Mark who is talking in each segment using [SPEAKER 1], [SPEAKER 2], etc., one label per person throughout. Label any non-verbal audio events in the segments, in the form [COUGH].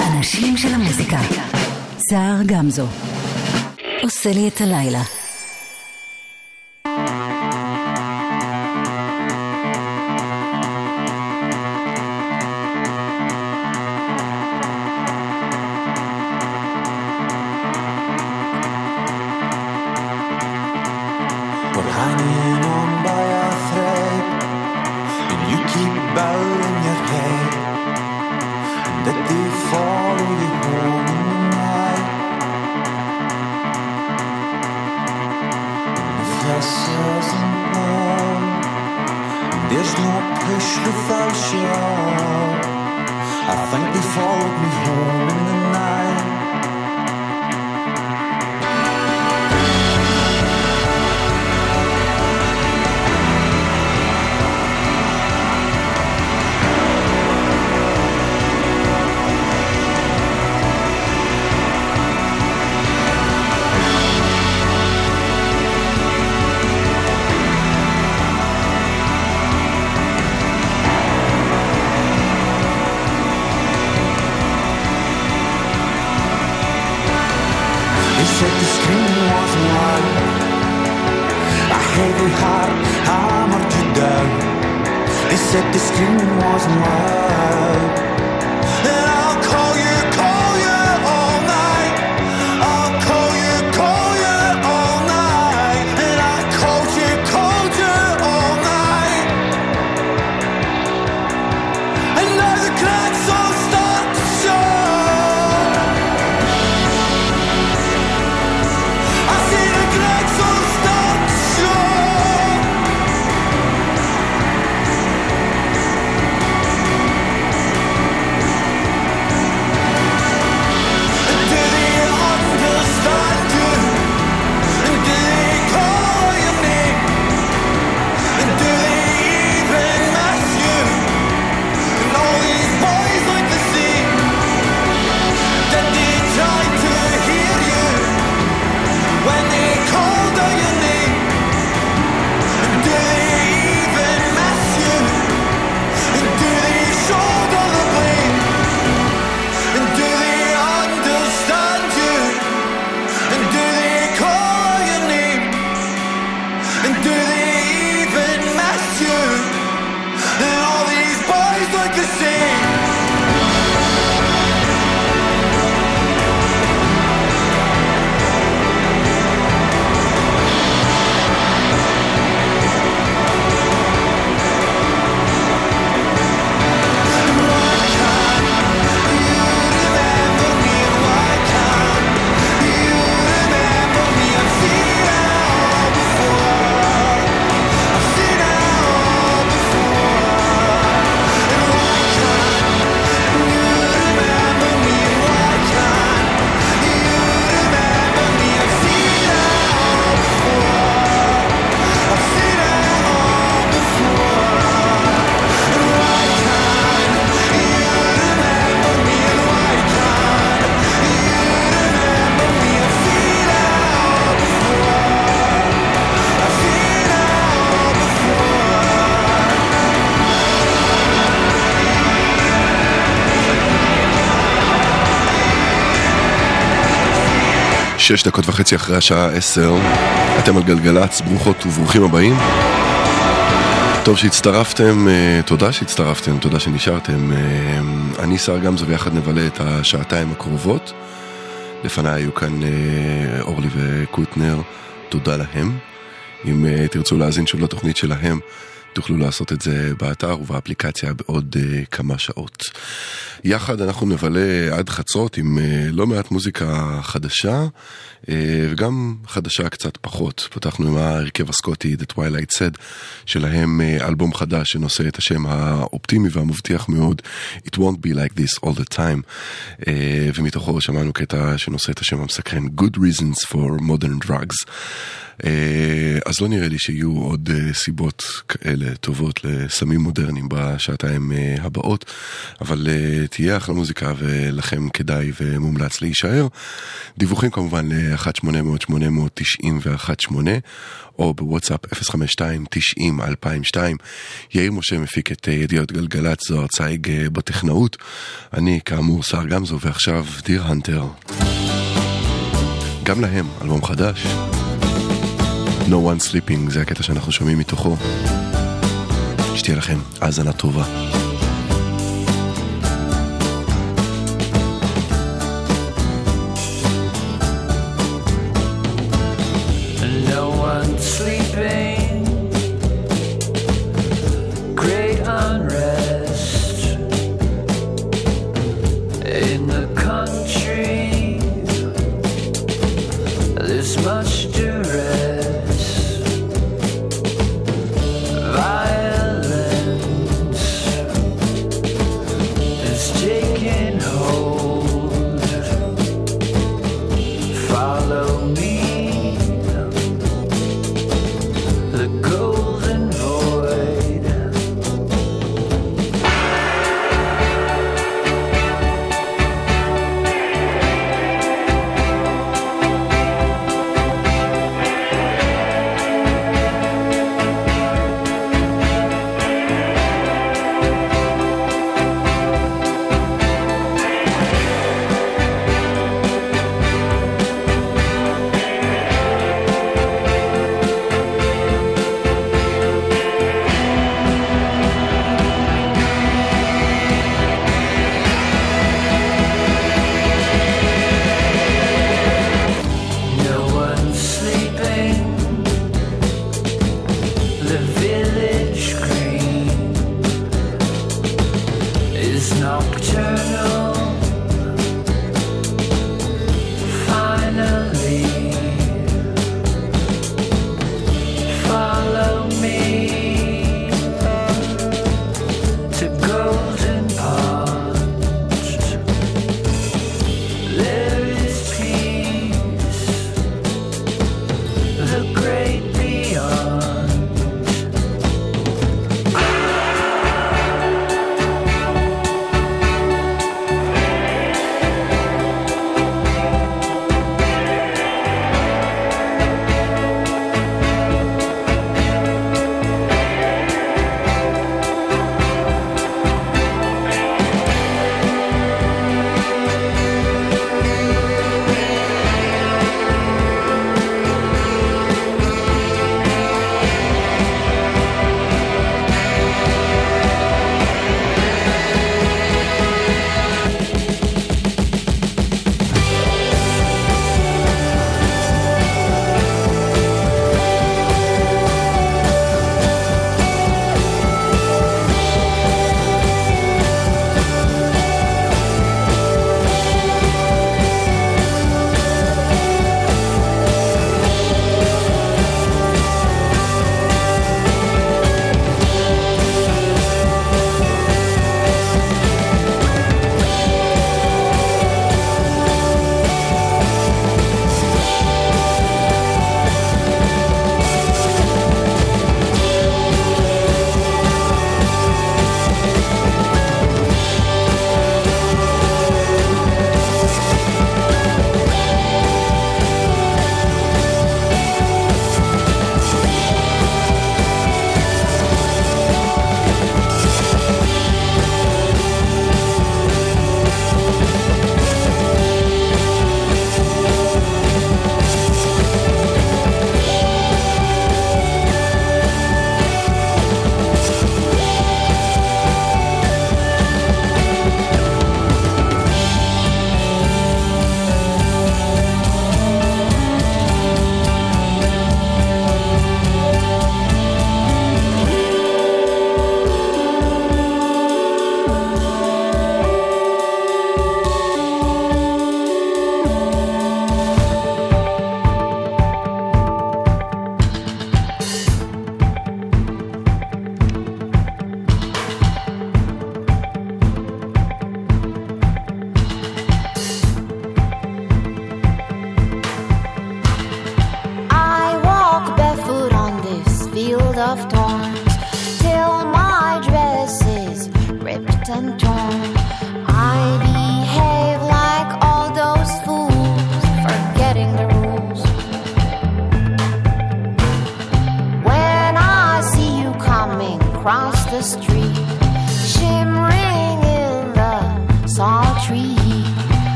[SPEAKER 1] האנשים של המוזיקה. סער גמזו. עושה לי את הלילה.
[SPEAKER 2] שש דקות וחצי אחרי השעה עשר, אתם על גלגלצ, ברוכות וברוכים הבאים. טוב שהצטרפתם, אה, תודה שהצטרפתם, תודה שנשארתם. אה, אני שר גמזו ויחד נבלה את השעתיים הקרובות. לפניי היו כאן אה, אורלי וקוטנר, תודה להם. אם תרצו להאזין שוב לתוכנית שלהם, תוכלו לעשות את זה באתר ובאפליקציה בעוד uh, כמה שעות. יחד אנחנו נבלה עד חצות עם uh, לא מעט מוזיקה חדשה uh, וגם חדשה קצת פחות. פתחנו עם ההרכב הסקוטי The Twilight Said שלהם uh, אלבום חדש שנושא את השם האופטימי והמבטיח מאוד It won't be like this all the time uh, ומתוכו שמענו קטע שנושא את השם המסקרן Good reasons for modern drugs. אז לא נראה לי שיהיו עוד סיבות כאלה
[SPEAKER 3] אה, טובות לסמים מודרניים בשעתיים אה, הבאות, אבל אה, תהיה אחלה מוזיקה ולכם כדאי ומומלץ להישאר. דיווחים כמובן ל-1-800-890-118 או בוואטסאפ 052-90-2002. יאיר משה מפיק את ידיעות גלגלצ, זוהר צייג בטכנאות. אני כאמור שר גמזו ועכשיו דיר הנטר. גם להם, אלבום חדש. No One Sleeping, זה הקטע שאנחנו שומעים מתוכו. שתהיה לכם האזנה טובה.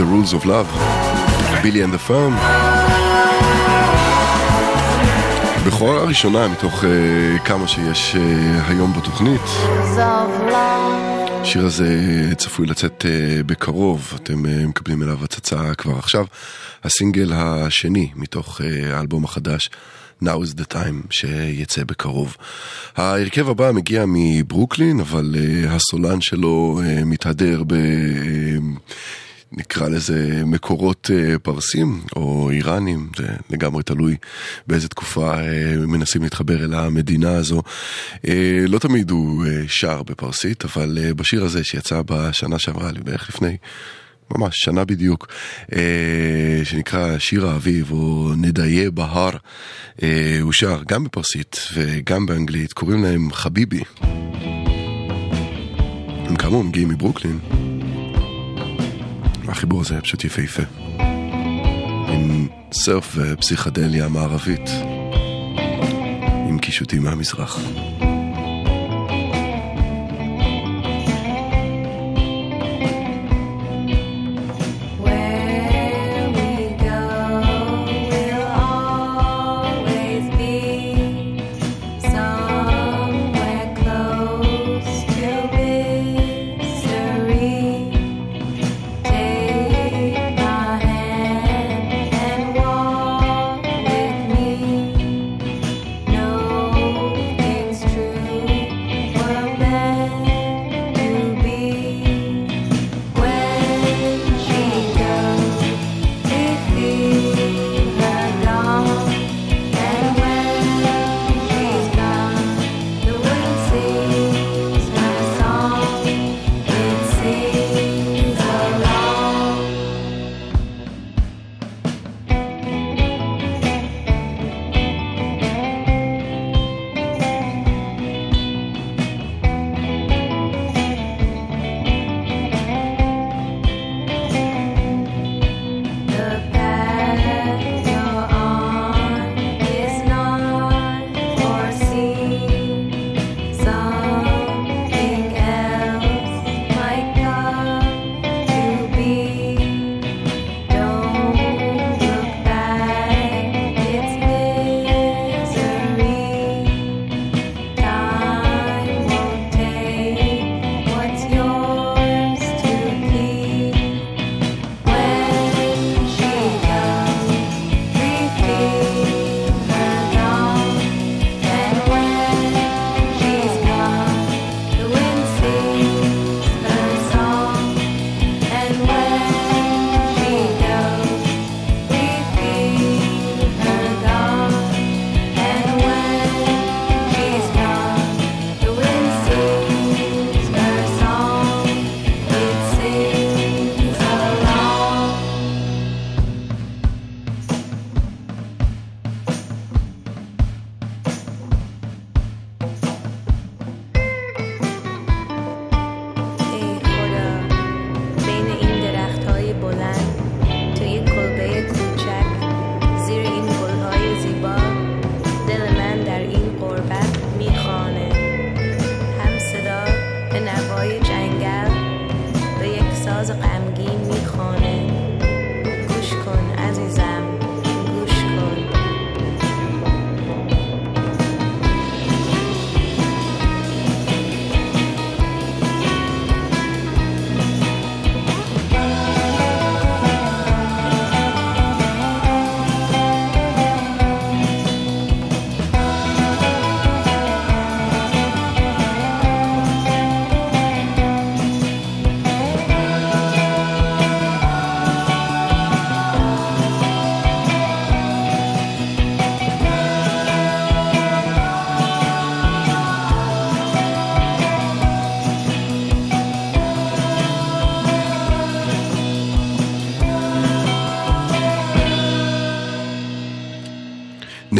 [SPEAKER 4] The
[SPEAKER 5] Rules of Love,
[SPEAKER 2] בילי and the Firm. בכורה ראשונה מתוך uh, כמה שיש uh, היום בתוכנית. השיר הזה צפוי לצאת uh, בקרוב, אתם uh, מקבלים אליו הצצה כבר עכשיו. הסינגל השני מתוך uh, האלבום החדש, Now is the time, שיצא בקרוב. ההרכב הבא מגיע מברוקלין, אבל uh, הסולן שלו uh, מתהדר ב... Uh, נקרא לזה מקורות אה, פרסים או איראנים, זה לגמרי תלוי באיזה תקופה אה, מנסים להתחבר אל המדינה הזו. אה, לא תמיד הוא שר בפרסית, אבל בשיר הזה שיצא בשנה שעברה, בערך לפני ממש שנה בדיוק, שנקרא שיר האביב או נדיה בהר, הוא שר גם בפרסית וגם באנגלית, קוראים להם חביבי. הם כאמור מגיעים מברוקלין. החיבור הזה פשוט יפהפה. עם סרף ופסיכדליה מערבית. עם קישוטים מהמזרח.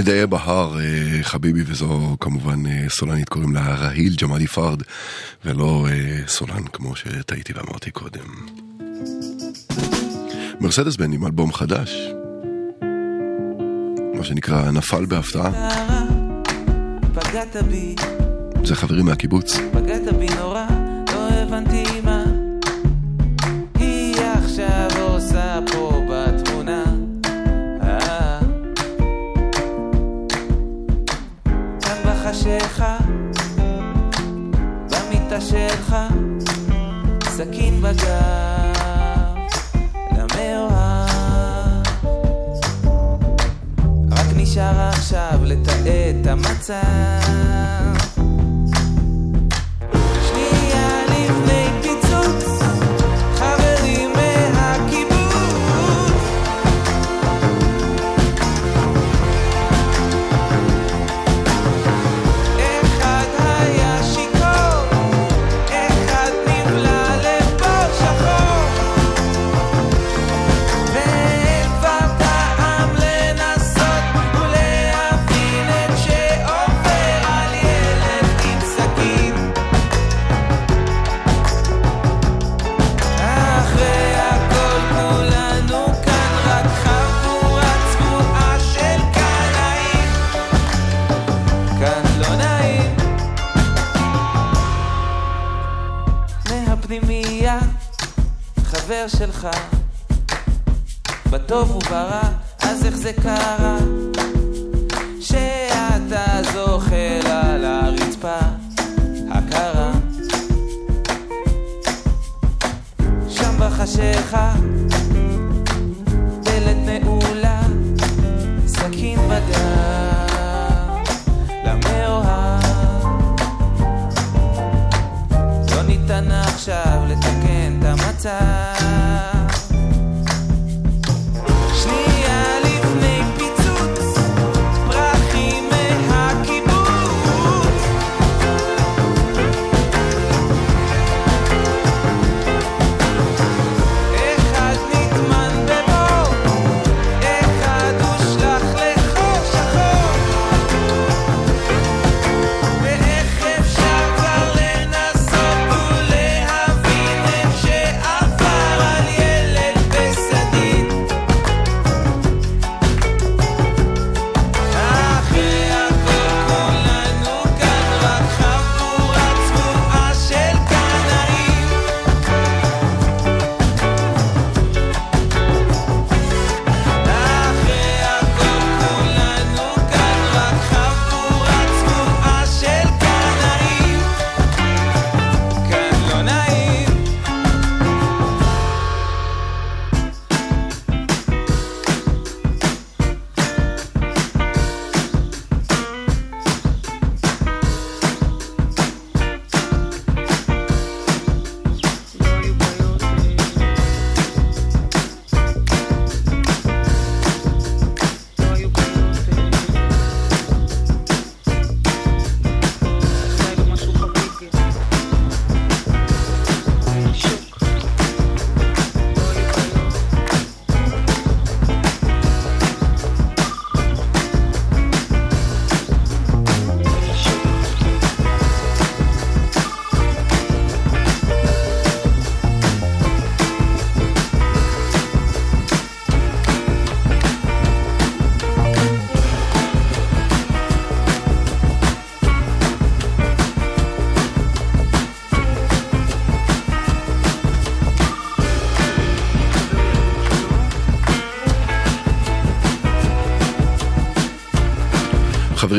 [SPEAKER 2] נדיה בהר, אה, חביבי, וזו כמובן אה, סולנית, קוראים לה רהיל ג'מאלי פרד, ולא אה, סולן כמו שטעיתי ואמרתי קודם. מרסדס בן עם אלבום חדש, מה שנקרא נפל בהפתעה,
[SPEAKER 6] נערה, פגעת בי,
[SPEAKER 2] זה חברים מהקיבוץ.
[SPEAKER 6] פגעת בי נורא, לא הבנתי מה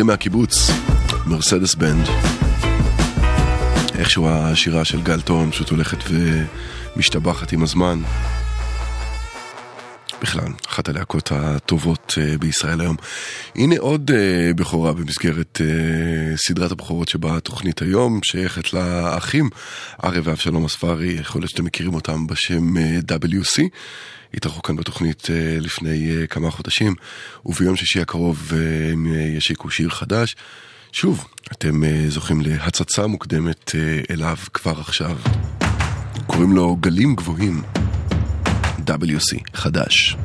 [SPEAKER 6] חברים מהקיבוץ,
[SPEAKER 2] מרסדס בנד. איכשהו השירה של גל טון פשוט הולכת ומשתבחת עם הזמן. בכלל, אחת הלהקות הטובות אה, בישראל היום. הנה עוד אה, בכורה במסגרת אה, סדרת הבכורות שבה התוכנית היום, שייכת לאחים אריה ואבשלום אספרי, יכול להיות שאתם מכירים אותם בשם WC. התארחו כאן בתוכנית לפני כמה חודשים, וביום שישי הקרוב הם ישיקו שיר חדש. שוב, אתם זוכים להצצה מוקדמת אליו כבר עכשיו. קוראים לו גלים גבוהים. WC, חדש.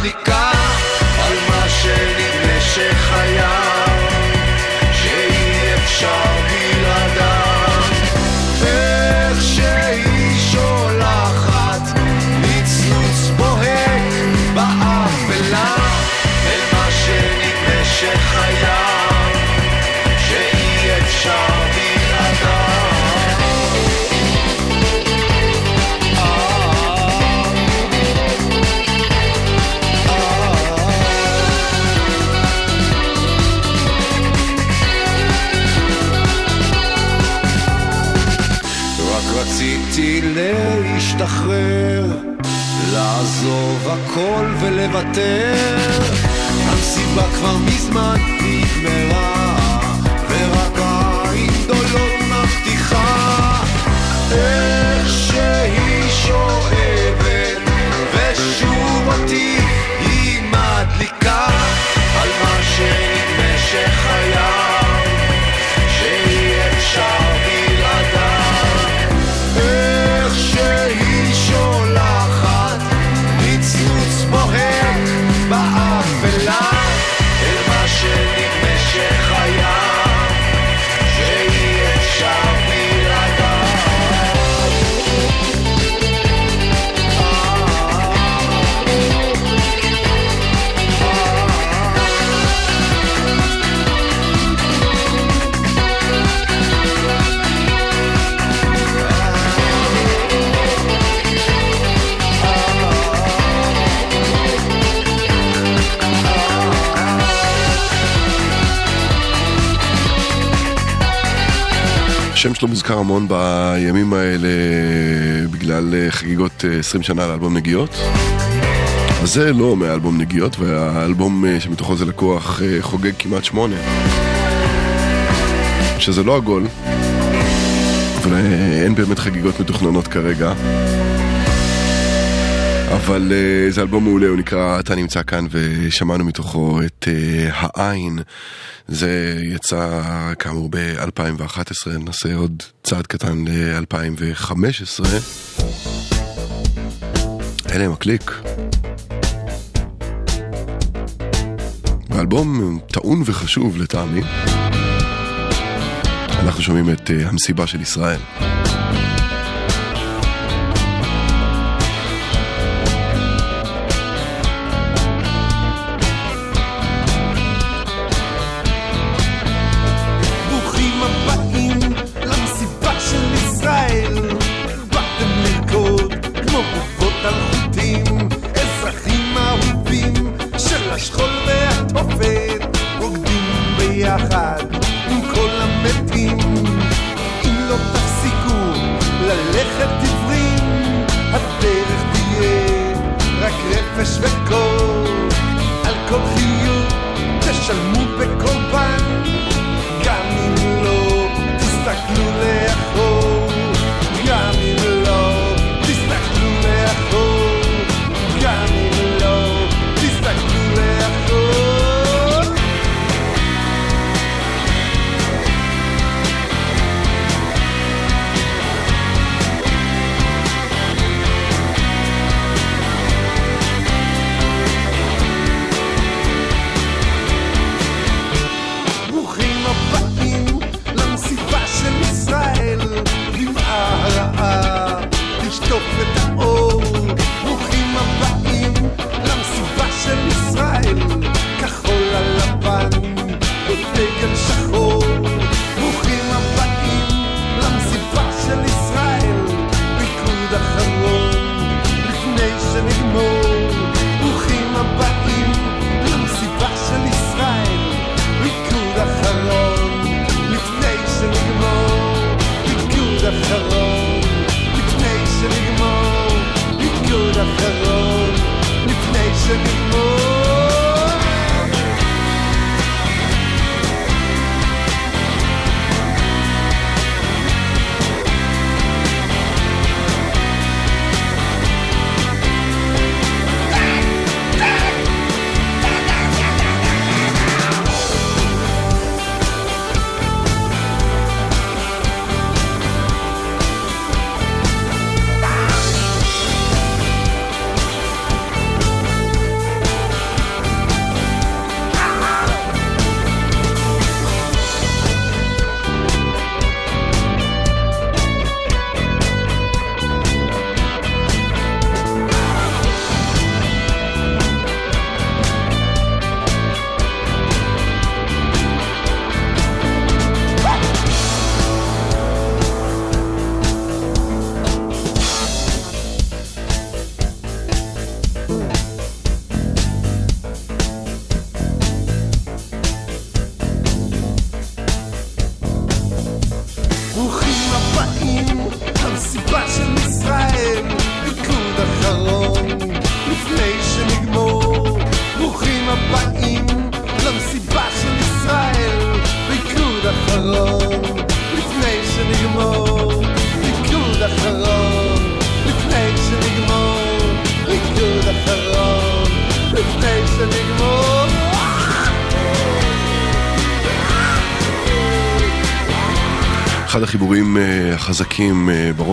[SPEAKER 7] complicado. להשתחרר, לעזוב הכל ולוותר. המסיבה כבר מזמן נגמרה,
[SPEAKER 2] השם שלו מוזכר המון בימים האלה בגלל אה, חגיגות אה, 20 שנה לאלבום נגיעות. אז זה לא מאלבום נגיעות, והאלבום אה, שמתוכו זה לקוח אה, חוגג כמעט שמונה. שזה לא עגול, אבל אה, אין באמת חגיגות מתוכננות כרגע. אבל uh, זה אלבום מעולה, הוא נקרא "אתה נמצא כאן" ושמענו מתוכו את uh, העין. זה יצא כאמור ב-2011, נעשה עוד צעד קטן ל-2015. אלה הם הקליק. האלבום טעון וחשוב לטעמי. אנחנו שומעים את uh, המסיבה של ישראל.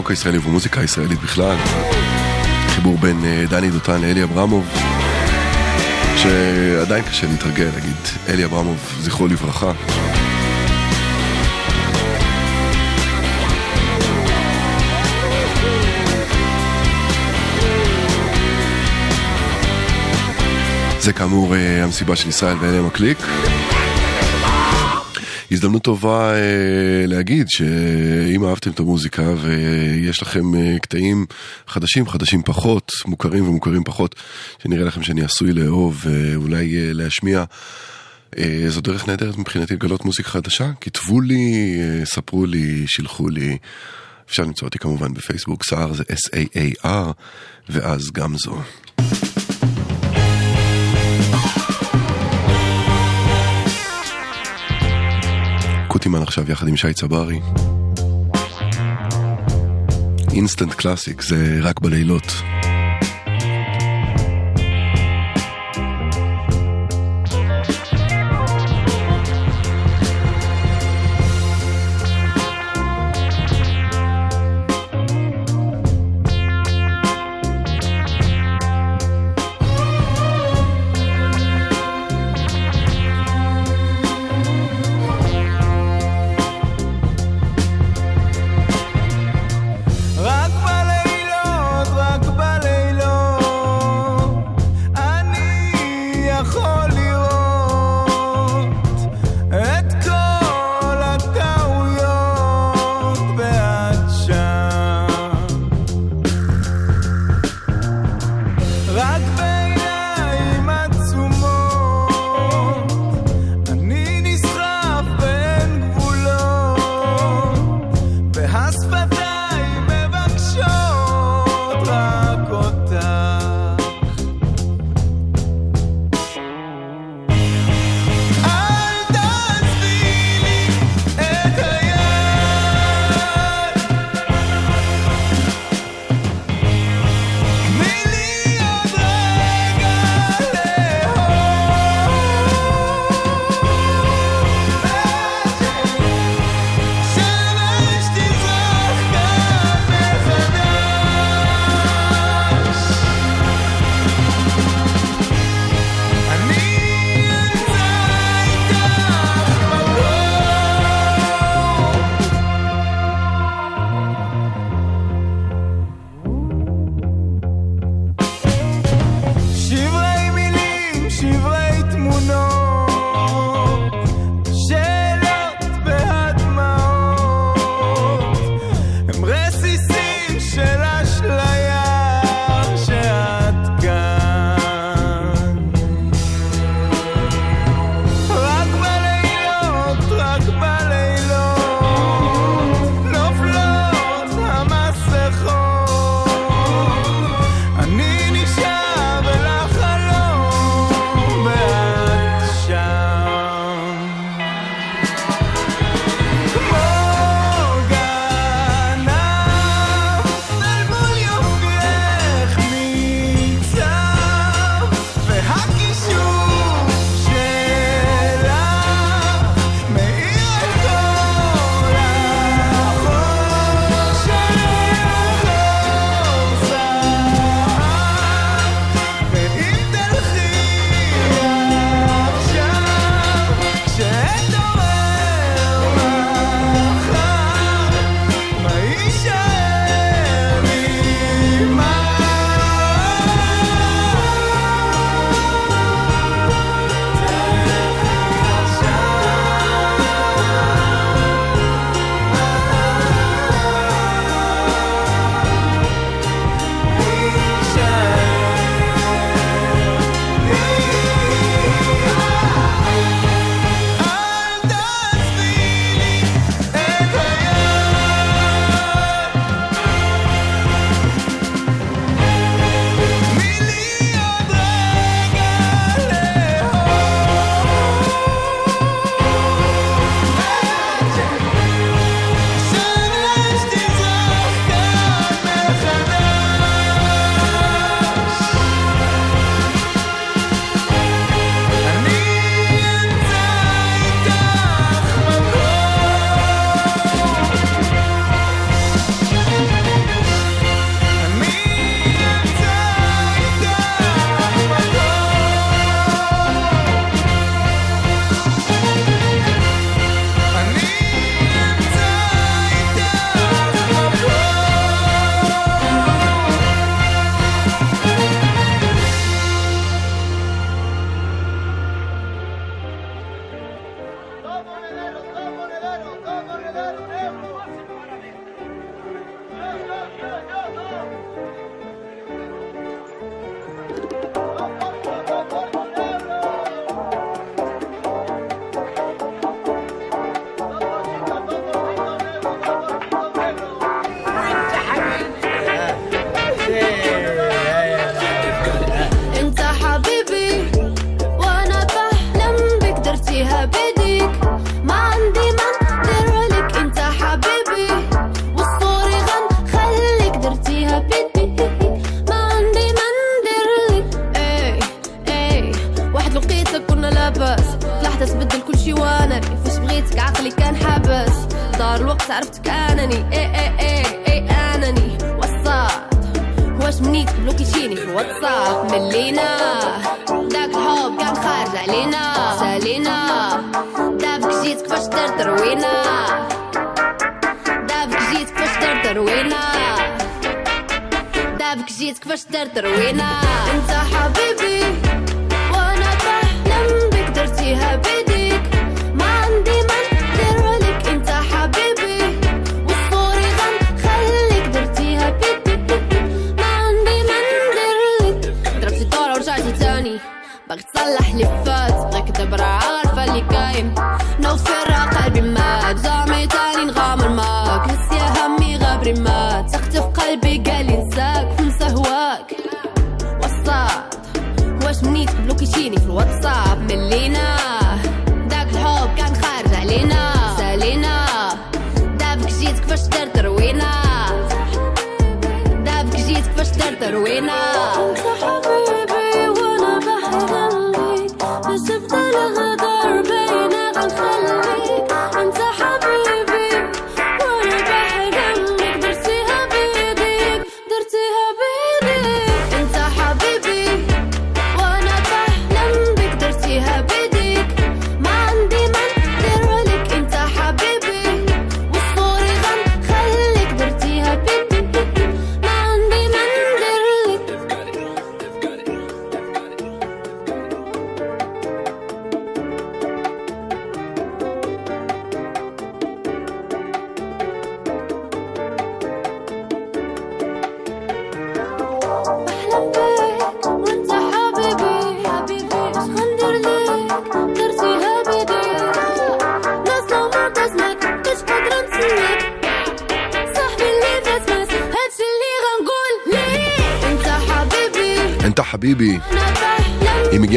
[SPEAKER 2] ברוק הישראלי ובמוזיקה הישראלית בכלל. חיבור בין אה, דני דותן לאלי אברמוב, שעדיין קשה להתרגל, להגיד אלי אברמוב, זכרו לברכה. זה כאמור אה, המסיבה של ישראל ואלה מקליק. הזדמנות טובה אה, להגיד שאם אהבתם את המוזיקה ויש לכם אה, קטעים חדשים, חדשים פחות, מוכרים ומוכרים פחות, שנראה לכם שאני עשוי לאהוב ואולי אה, להשמיע, זו דרך נהדרת מבחינתי לגלות מוזיקה חדשה. כתבו לי, ספרו לי, שילחו לי. אפשר למצוא אותי כמובן בפייסבוק, סער זה S-A-A-R, ואז גם זו. קוטימן עכשיו יחד עם שי צברי. אינסטנט קלאסיק, זה רק בלילות.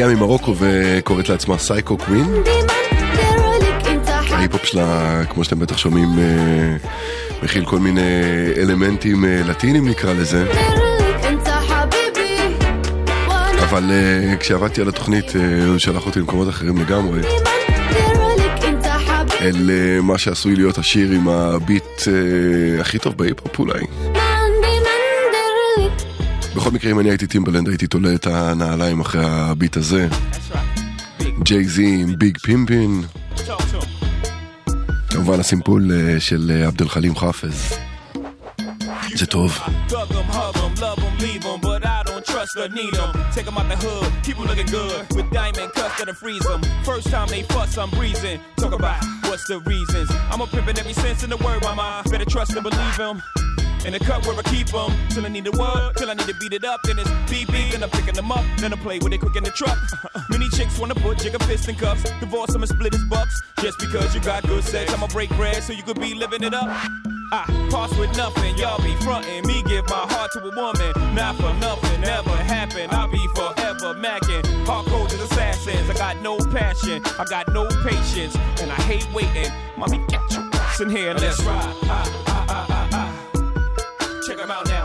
[SPEAKER 2] מגיעה ממרוקו וקוראת לעצמה סייקו קווין. ההיפ-הופ שלה, כמו שאתם בטח שומעים, אה, מכיל כל מיני אלמנטים אה, לטינים נקרא לזה. אבל אה, כשעבדתי על התוכנית הוא שלח אותי למקומות אחרים לגמרי. אל מה שעשוי להיות השיר עם הביט הכי טוב בהיפ-הופ אולי. בכל מקרה אם אני הייתי טימבלנד הייתי תולה את הנעליים אחרי הביט הזה. ג'יי זי עם ביג פימפין. כמובן הסימפול אה, של אה, עבד אל חלים חאפז. זה טוב.
[SPEAKER 8] Trust or need 'em. Take 'em out the hood, keep 'em looking good, with diamond cuts that'll freeze 'em. First time they fuss, I'm breezing. Talk about what's the reasons. I'm a pimpin' every sense in the word, mama. Better trust and believe 'em. In the cut where I keep 'em, till I need a word, till I need to beat it up, then it's beep beep, and I'm picking them up, then I play with it quick in the truck. [LAUGHS] Many chicks wanna put jigger fists in cuffs, divorce 'em and split his bucks. Just because you got good sex, I'ma break bread so you could be living it up. I pass with nothing, y'all be frontin'. Me give my heart to a woman, not for nothing, never happen. I'll be forever macking. Hardcore as assassins, I got no passion, I got no patience, and I hate waiting. Mommy, get your ass in here, let's ride about now.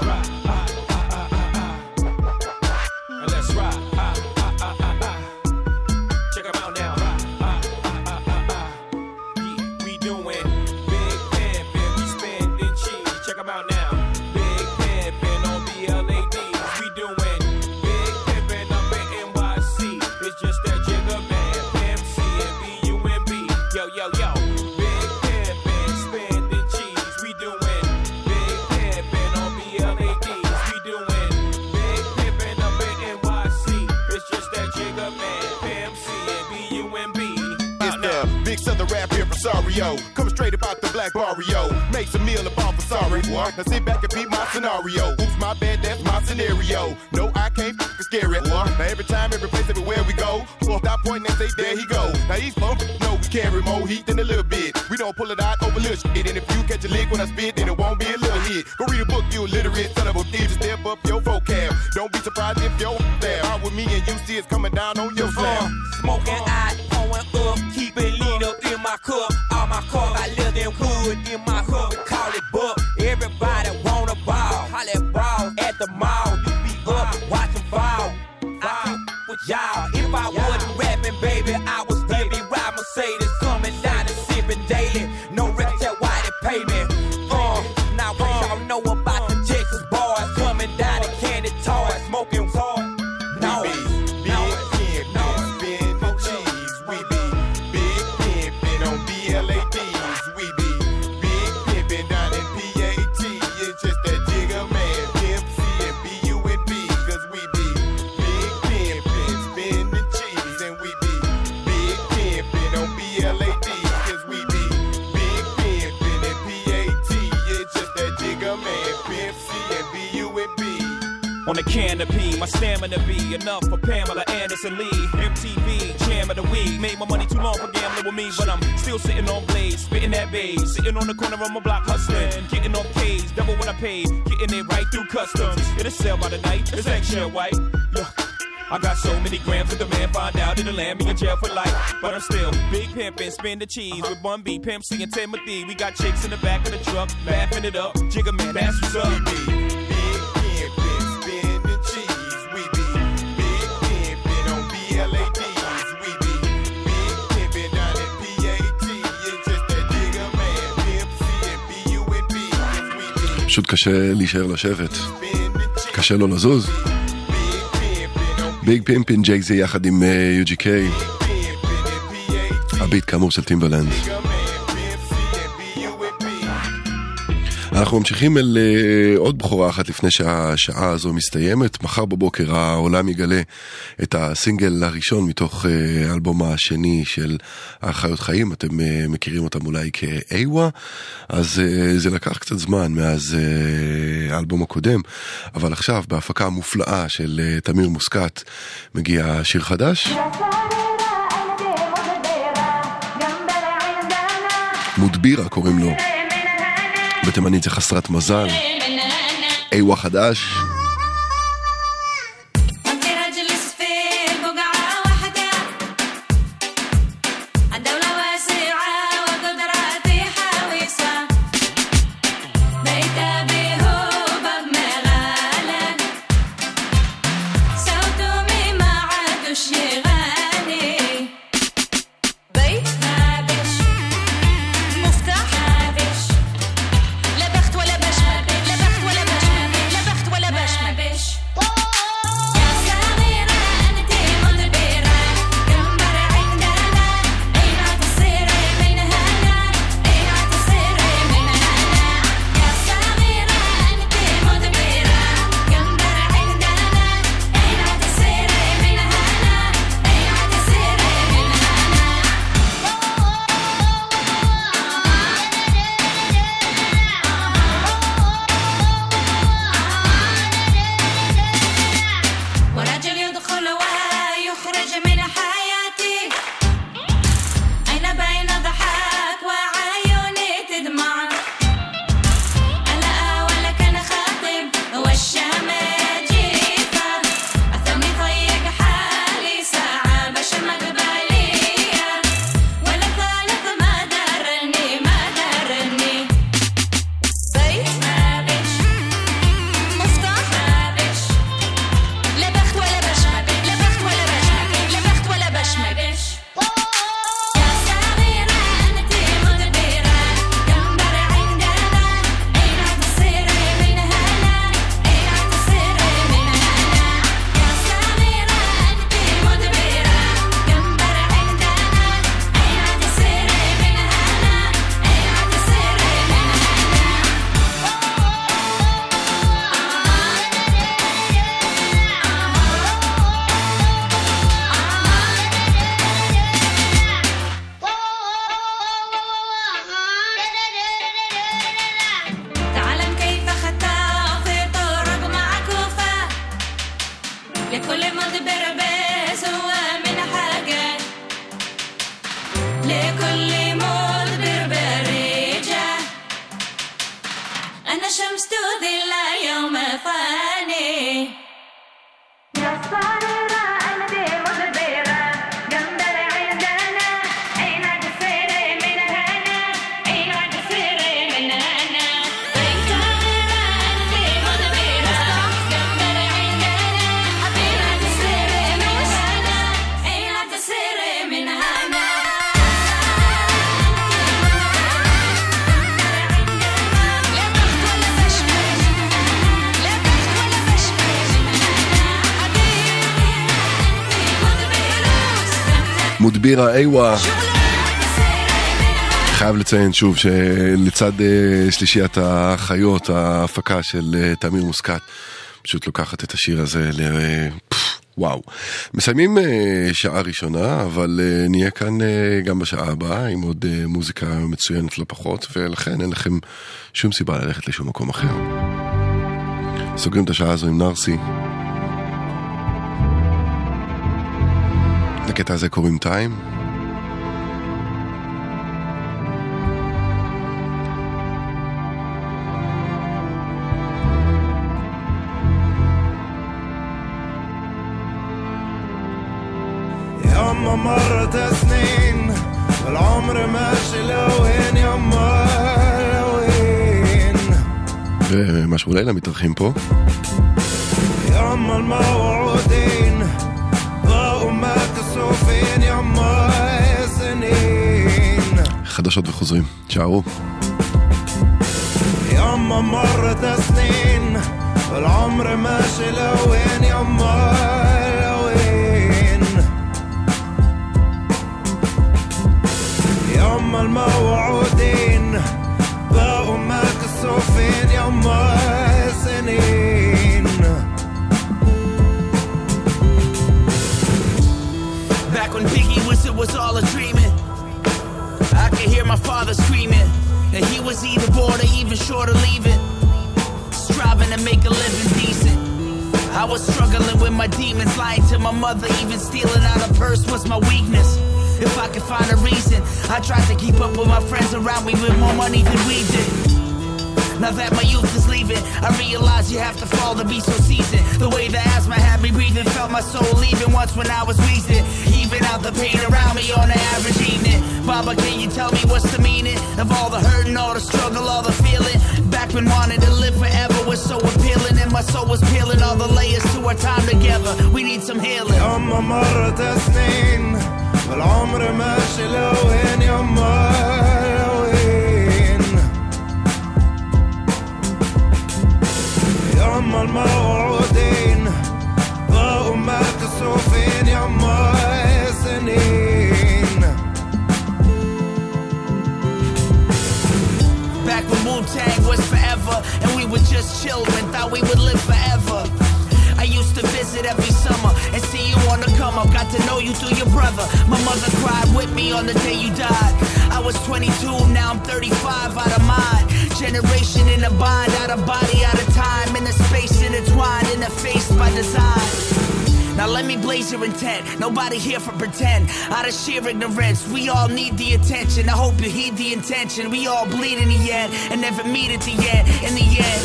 [SPEAKER 9] Here from Sario. Coming straight about the black barrio. Make some meal about for sorry. Boy. Now sit back and beat my scenario. Oops, my bad, that's my scenario. No, I can't f- scare it. Boy. Now every time, every place, everywhere we go. Well, stop pointing and say, there he go. Now these folks know we carry more heat than a little bit. We don't pull it out over little shit. And if you catch a lick when I spit, then it won't be a little hit. Go read a book, you illiterate son of a bitch. Step up your vocab. Don't be surprised if your there. Out with me and you see it's coming down on your slab.
[SPEAKER 8] Smoking I stamina be enough for Pamela Anderson Lee. MTV, jam of the week. Made my money too long for gambling with me, but I'm still sitting on blades, spitting that bass. Sitting on the corner of my block hustling, getting off K's, double what I paid, getting it right through customs. It'll sell by the night, it's eggshell white. Look. I got so many grams that the man find out it'll land me in jail for life. But I'm still big pimpin', spin the cheese with one B, Pimp C and Timothy. We got chicks in the back of the truck, laughing it up. Jigga man, that's what's up.
[SPEAKER 2] פשוט קשה להישאר לשבת. קשה לו לזוז. Big Pimpin' Jay-Z יחד עם אה, UGK. הביט כאמור של Timbaland. אנחנו ממשיכים אל אה, עוד בכורה אחת לפני שהשעה הזו מסתיימת. מחר בבוקר העולם יגלה את הסינגל הראשון מתוך אה, האלבום השני של החיות חיים. אתם אה, מכירים אותם אולי כאיווה, אז זה לקח קצת זמן מאז האלבום הקודם, אבל עכשיו בהפקה המופלאה של תמיר מוסקת מגיע שיר חדש. מודבירה קוראים לו. בתימנית זה חסרת מזל. איווה חדש. מודבירה איווה. חייב לציין שוב שלצד אה, שלישיית החיות, ההפקה של אה, תמיר מוסקת, פשוט לוקחת את השיר הזה ל... פפ, וואו. מסיימים אה, שעה ראשונה, אבל אה, נהיה כאן אה, גם בשעה הבאה עם עוד אה, מוזיקה מצוינת לא פחות, ולכן אין לכם שום סיבה ללכת לשום מקום אחר. סוגרים את השעה הזו עם נרסי. לקטע הזה קוראים טיים.
[SPEAKER 10] يما مرت سنين والعمر ماشي لوين يما لوين
[SPEAKER 2] ומשהו לילה מתארחים פה.
[SPEAKER 10] يما الموعودين
[SPEAKER 2] חדשות וחוזרים. תשארו.
[SPEAKER 10] يما مرت سنين والعمر ماشي لوين يما لوين يما الموعودين بقوا ما كسوفين يما سنين
[SPEAKER 11] Back when Biggie was, it was all a dreaming. I could hear my father screaming that he was either bored or even short of leaving. Striving to make a living decent. I was struggling with my demons, lying to my mother, even stealing out a purse was my weakness. If I could find a reason, I tried to keep up with my friends around me with more money than we did. Now that my youth is leaving, I realize you have to fall to be so seasoned. The way the asthma had me breathing, felt my soul leaving once when I was wheezing. Even out the pain around me on an average evening. Baba, can you tell me what's the meaning of all the hurt and all the struggle, all the feeling? Back when wanting to live forever was so appealing, and my soul was peeling all the layers to our time together. We need some healing. We were just children, thought we would live forever. I used to visit every summer and see you on the come up. Got to know you through your brother. My mother cried with me on the day you died. I was 22, now I'm 35, out of mind. Generation in a bind, out of body, out of time. In a space intertwined, in a face by design. Now let me blaze your intent. Nobody here for pretend. Out of sheer ignorance, we all need the attention. I hope you heed the intention. We all bleed in the end and never meet at the end. In the end,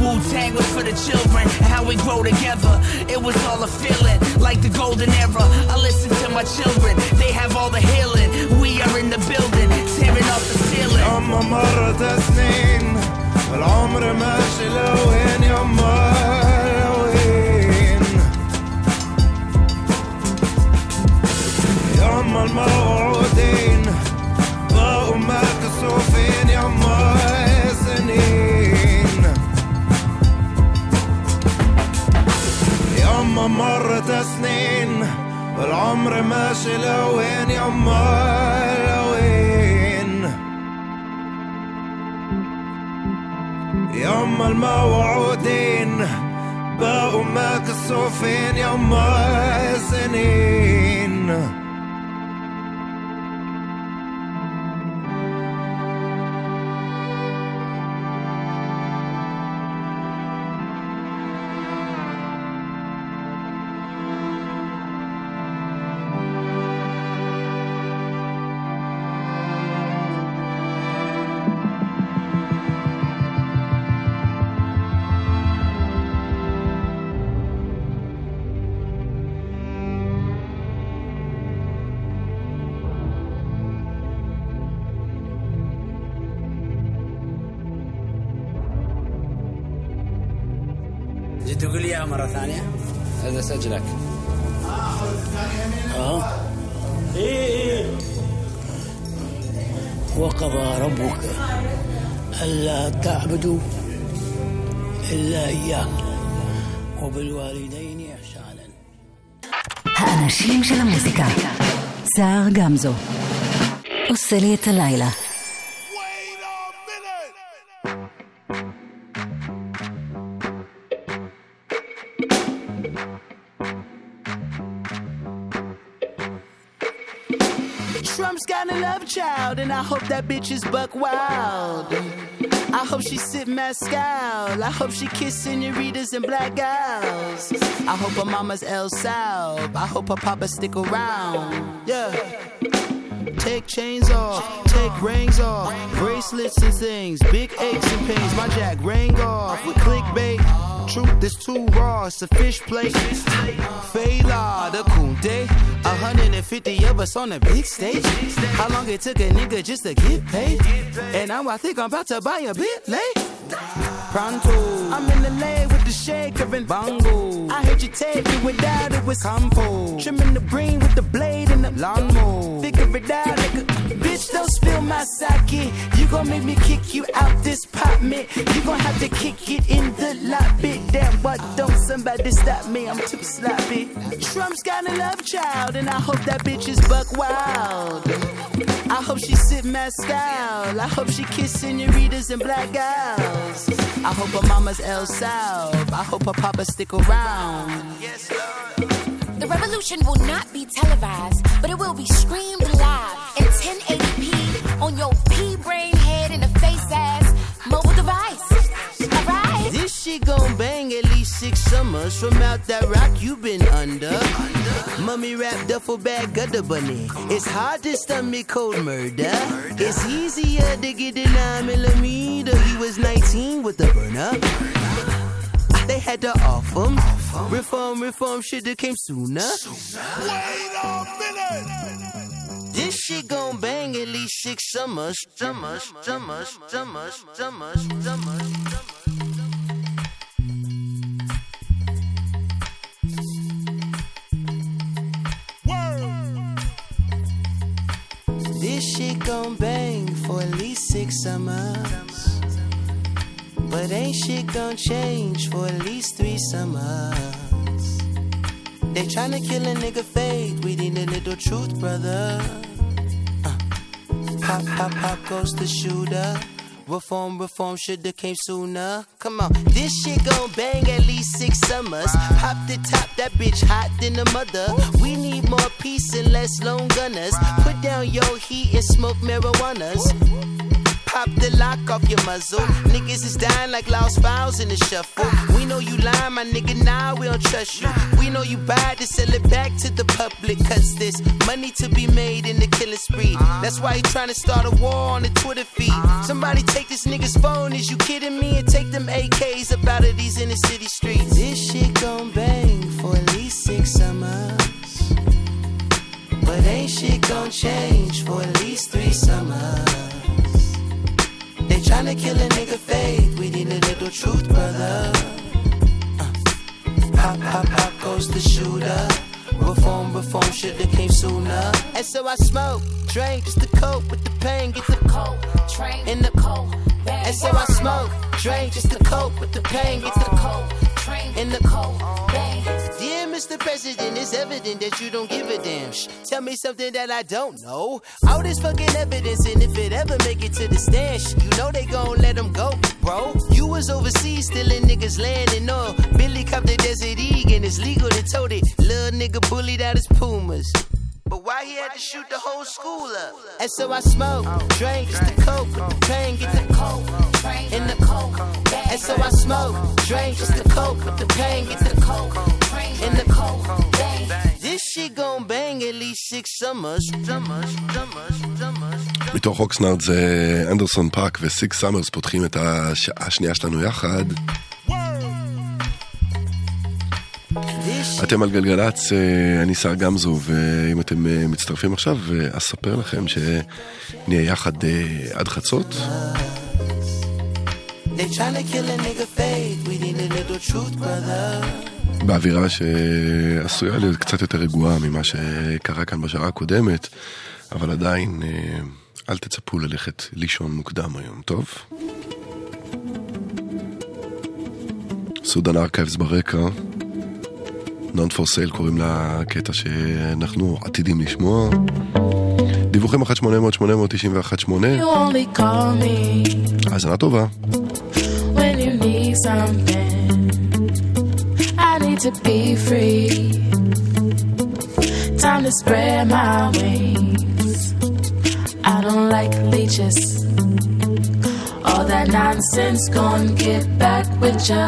[SPEAKER 11] Wu Tang was for the children and how we grow together. It was all a feeling like the golden era. I listen to my children, they have all the healing. We are in the building, tearing off the ceiling.
[SPEAKER 10] يما مرت سنين والعمر ماشي لوين يما يما الموعودين. بقوا ما كسوفين يما سنين يما مرت سنين والعمر ماشي لوين يما لوين يما الموعودين بقوا ما كسوفين سنين
[SPEAKER 1] גמזו. עושה לי את הלילה.
[SPEAKER 12] Trump's got a love child, and I hope that bitch is buck wild. I hope she sip Mescal. I hope she kiss senoritas and black gals. I hope her mama's El Sal. I hope her papa stick around. Yeah. Take chains off, take rings off, bracelets and things, big aches and pains. My jack rang off with clickbait. Truth is too raw, it's a fish plate. Fela, the Kunde, 150 of us on a big stage. How long it took a nigga just to get paid? And now I think I'm about to buy a bit late. Pronto, I'm in the lane with the shaker and bongo. I heard you take it without it was compo. Trimming the green with the blade and the lawnmower. Figure it out, nigga. Bitch, don't spill my sake. You gon' make me kick you out this man. You gon' have to kick it in the lobby. Damn, but don't somebody stop me? I'm too sloppy. Trump's got a love child, and I hope that bitch is buck wild. I hope she sip Mescal. I hope she kiss senoritas and black gals. I hope her mama's El Sal. I hope her papa stick around.
[SPEAKER 13] The revolution will not be televised, but it will be streamed live in 1080p on your pea brain head and a face ass mobile device. Alright?
[SPEAKER 12] This shit gon' bang at least six summers from out that rock you been under. Mummy wrap duffel bag gutter bunny. It's hard to stomach cold murder. It's easier to get a 9 millimeter. He was 19 with the burner. They had to off him. Reform, reform should've came sooner.
[SPEAKER 14] Wait a minute!
[SPEAKER 12] This shit gon' bang at least six summers, summers, summers, summers, summers, summers. This shit gon' bang for at least six summers. But ain't shit gon' change for at least three summers. They tryna kill a nigga faith, we need a little truth, brother. Uh. Pop, pop, pop goes the shooter. Reform, reform shoulda came sooner. Come on, this shit gon' bang at least six summers. Pop the top, that bitch hot than a mother. We need more peace and less lone gunners. Put down your heat and smoke marijuanas. Pop the lock off your muzzle. Niggas is dying like lost files in the shuffle. We know you lying, my nigga. Nah, we don't trust you. We know you buy to sell it back to the public. Cause there's money to be made in the killing spree. That's why he trying to start a war on the Twitter feed. Somebody take this nigga's phone. Is you kidding me? And take them AKs up out of these inner city streets. This shit gon' bang for at least six summers. But ain't shit gon' change for at least three summers. Tryna kill a nigga faith. We need a little truth, brother. Uh. Pop, pop, pop goes the shooter. Reform, reform shoulda came sooner. And so I smoke, drink just to cope with the pain. Get the cold, train in the cold. And so I smoke, drink just to cope with the pain. Get the cold, train in the cold. Bang. Dear Mr. President, it's evident that you don't give a damn. Shh, tell me something that I don't know. All this fucking evidence, and if it ever make it to the stand, shh, you know they gon' let him go, bro. You was overseas stealing niggas land and all. Billy copped the Desert Eagle, and it's legal to tote it. Little nigga bullied out his Pumas. But why he had to shoot the whole school up? And so I smoke, drink, just the coke, with the pain, get the coke, in the coke. And so I smoke, drink, just the coke, with the pain, get the coke, in the coke. Bang. This shit gon' bang at least six summers, summers, summers, summers.
[SPEAKER 2] מתוך Oxnard זה Anderson .Paak ו Six Summers פותחים את השעה השנייה שלנו יחד. אתם על גלגלצ, אה, אני סער גמזו, ואם אתם אה, מצטרפים עכשיו, אה, אספר לכם שנהיה יחד עד חצות. באווירה שעשויה להיות קצת יותר רגועה ממה שקרה כאן בשעה הקודמת, אבל עדיין אל תצפו ללכת לישון מוקדם היום, טוב? סודן ארכייבס ברקע, Non for sale קוראים לקטע שאנחנו עתידים לשמוע. דיווחים 1-800-891-8,
[SPEAKER 15] You only call me
[SPEAKER 2] האזנה טובה.
[SPEAKER 15] when you need something. I need to be free. Time to spread my wings. I don't like leeches. All that nonsense gon' get back with ya.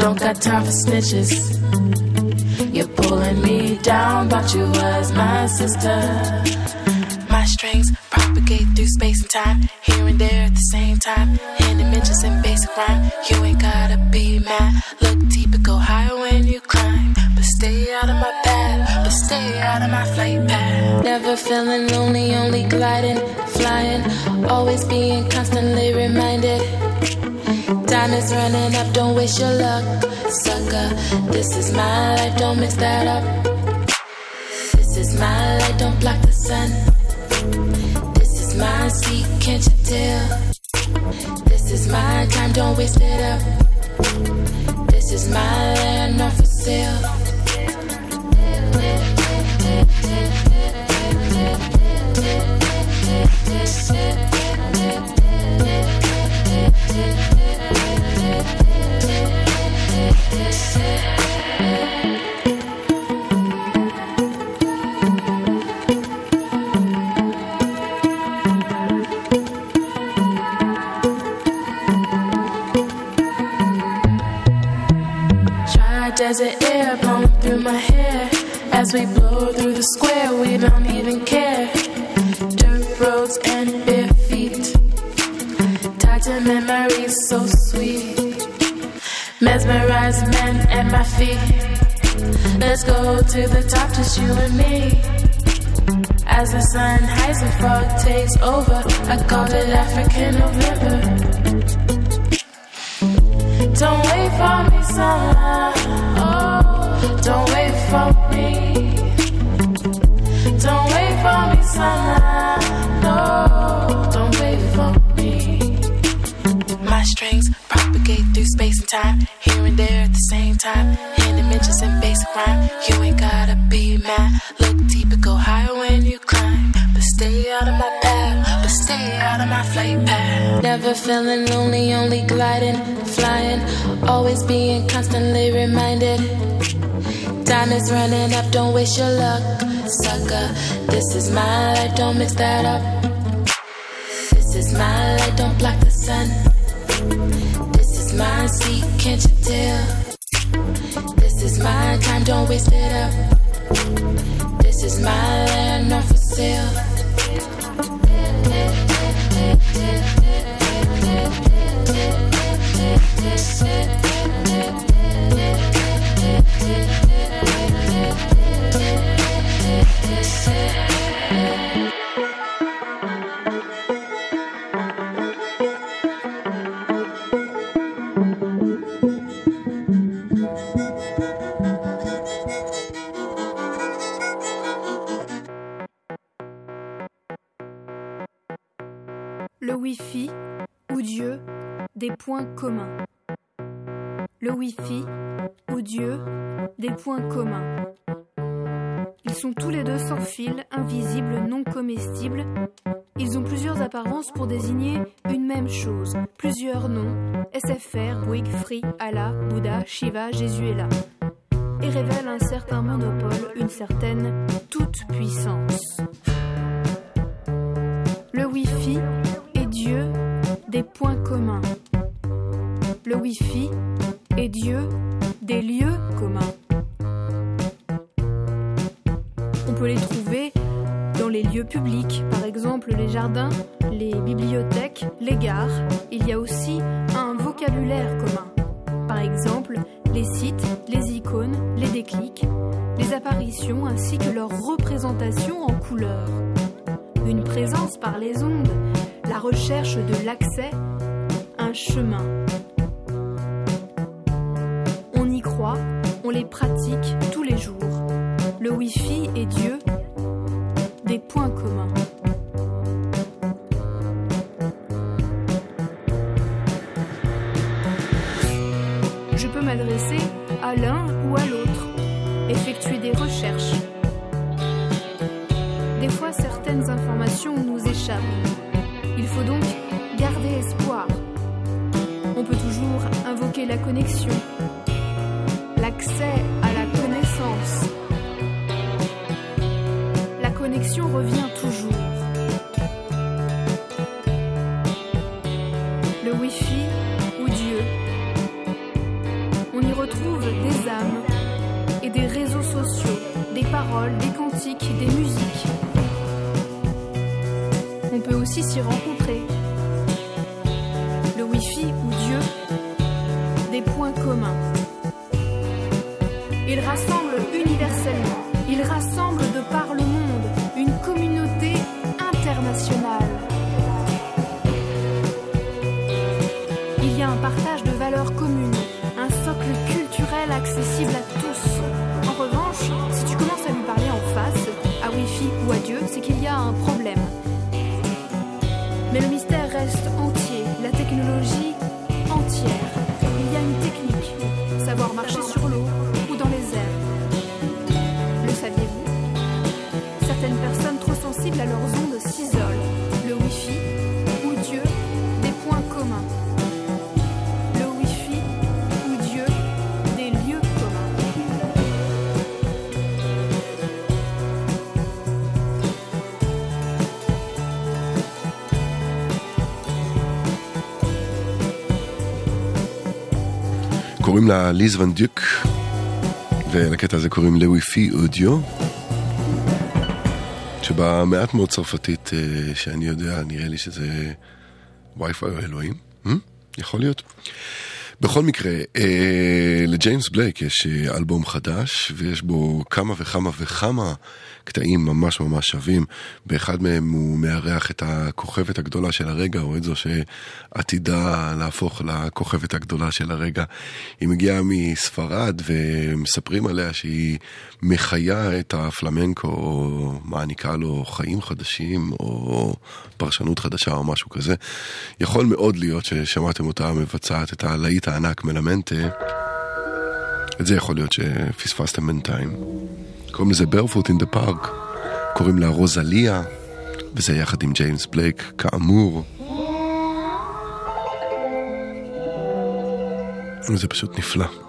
[SPEAKER 15] Don't got time for snitches. Pulling me down, but you was my sister. My strings propagate through space and time, here and there at the same time. In dimensions and basic rhyme, you ain't gotta be mad. Look deep and go higher when you climb. But stay out of my path, but stay out of my flight path. Never feeling lonely, only gliding, flying. Always being constantly reminded. Time is running up, don't waste your luck, sucker. This is my life, don't mix that up. This is my light, don't block the sun. This is my seat, can't you tell? This is my time, don't waste it up. This is my land, not for sale. Try desert air blowing through my hair as we blow through the square. We don't even care. Dirt roads and bare feet, tied to memories so sweet. Mesmerized men at my feet. Let's go to the top, just you and me. As the sun hides and fog takes over, I call it African November. Don't wait for me, summer. Oh, don't wait for me. Don't wait for me, summer. No, time, here and there at the same time. In dimensions and basic rhyme, you ain't gotta be mad. Look deep and go higher when you climb. But stay out of my path, but stay out of my flight path. Never feeling lonely, only gliding, flying. Always being constantly reminded. Time is running up, don't waste your luck, sucker. This is my life, don't mix that up. This is my life, don't block the sun. This is my seat, can't you tell? This is my time, don't waste it up. This is my land, not for sale.
[SPEAKER 16] Le Le Wi-Fi ou Dieu, des points communs. Ils sont tous les deux sans fil, invisibles, non comestibles. Ils ont plusieurs apparences pour désigner une même chose, plusieurs noms SFR, Bouygues, Free, Allah, Bouddha, Shiva, Jésus est. Et révèlent un certain monopole, une certaine toute-puissance. Le Wi-Fi et Dieu, des points communs. Le Wi-Fi et Dieu, des lieux communs. On peut les trouver dans les lieux publics, par exemple les jardins, les bibliothèques, les gares. Il y a aussi un vocabulaire commun. Par exemple, les sites, les icônes, les déclics, les apparitions ainsi que leur représentation en couleur. Une présence par les ondes, la recherche de l'accès, un chemin. On y croit, on les pratique tous les jours. Le Wi-Fi et Dieu, des points communs. Je peux m'adresser à l'un ou à l'autre, effectuer des recherches. Des fois, certaines informations nous échappent. La connexion, l'accès à la connaissance. La connexion revient toujours. Le Wi-Fi ou Dieu. On y retrouve des âmes et des réseaux sociaux, des paroles, des cantiques, des musiques. On peut aussi s'y rencontrer. Le Wi-Fi ou Dieu, des points communs. Il rassemble universellement, il rassemble de par le monde une communauté internationale.
[SPEAKER 2] קוראים לה ליז ון דיוק, ולקטע הזה קוראים לוויפי אודיו, שבמעט מאוד צרפתית אה, שאני יודע, נראה לי שזה וי-פיי או אלוהים, hmm? יכול להיות. בכל מקרה, אה, לג'יימס בלייק יש אה, אלבום חדש, ויש בו כמה וכמה וכמה קטעים ממש ממש שווים. באחד מהם הוא מארח את הכוכבת הגדולה של הרגע, או את זו שעתידה להפוך לכוכבת הגדולה של הרגע. היא מגיעה מספרד, ומספרים עליה שהיא מחיה את הפלמנקו, או מעניקה לו חיים חדשים, או פרשנות חדשה, או משהו כזה. יכול מאוד להיות ששמעתם אותה מבצעת את הלהיט הענק מלמנטה. את זה יכול להיות שפספסתם בינתיים. קוראים לזה ברפוט אין דה פארק, קוראים לה רוזליה, וזה יחד עם ג'יימס בלייק, כאמור. זה פשוט נפלא.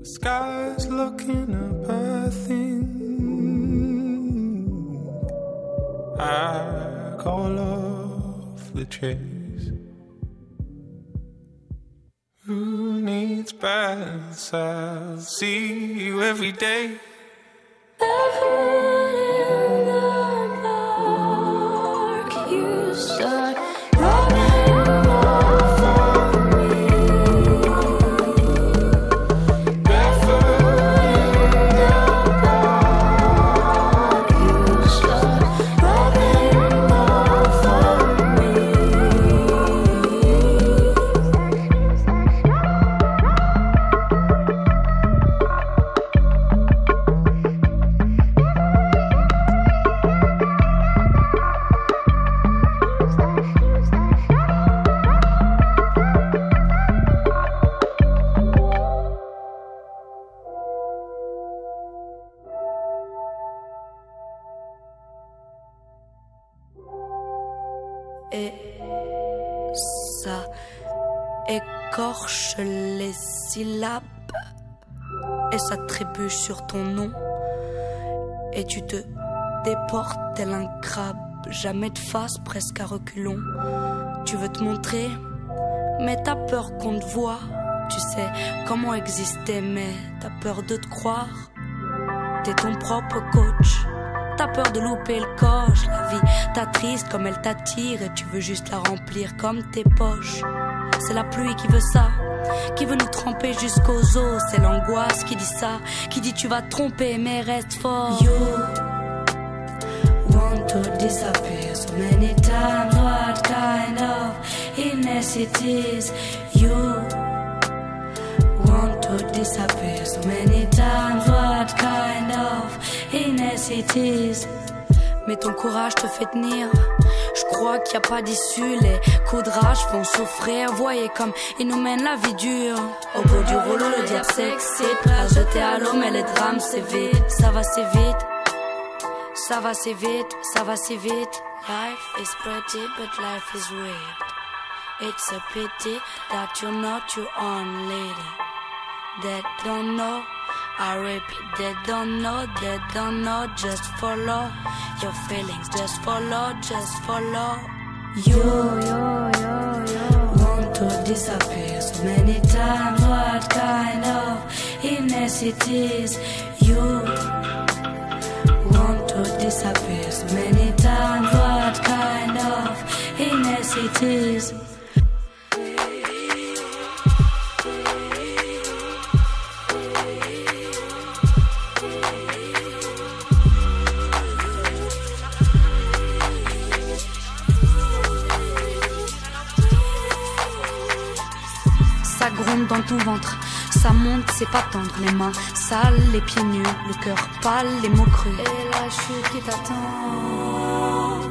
[SPEAKER 14] The sky's looking up, I think. I call off the chase. Who needs
[SPEAKER 17] gets. I'll see you every day.
[SPEAKER 15] You
[SPEAKER 18] ton nom et tu te déportes tel un crabe, jamais de face, presque à reculons. Tu veux te montrer, mais t'as peur qu'on te voie. Tu sais comment exister, mais t'as peur de te croire. T'es ton propre coach. T'as peur de louper le coche. La vie t'attriste comme elle t'attire et tu veux juste la remplir comme tes poches. C'est la pluie qui veut ça, qui veut nous tremper jusqu'aux os. C'est l'angoisse qui dit ça, qui dit tu vas te tromper, mais reste fort. You want to disappear so many times. What kind of illness it is? You want to disappear so many times. What kind of illness it is? Mais ton courage te fait tenir. Crois qu'il n'y a pas d'issue. Les coups de rage font souffrir. Voyez comme ils nous mènent la vie dure. Au bout du rouleau, le diable s'excite. Prêt à jeter à l'eau, mais les drames c'est vite. Ça va si vite. Ça va si vite. Ça va si vite. Life is pretty, but life is weird. It's a pity that you're not your own lady. They don't know. I repeat, they don't know, they don't know. Just follow your feelings, just follow, just follow. You, you, you, you want to disappear so many times. What kind of illness it is? You want to disappear so many times. What kind of illness it is? Gronde dans ton ventre, ça monte, c'est pas tendre, les mains sales, les pieds nus, le cœur pâle, les mots crus. Et la chute qui t'attend.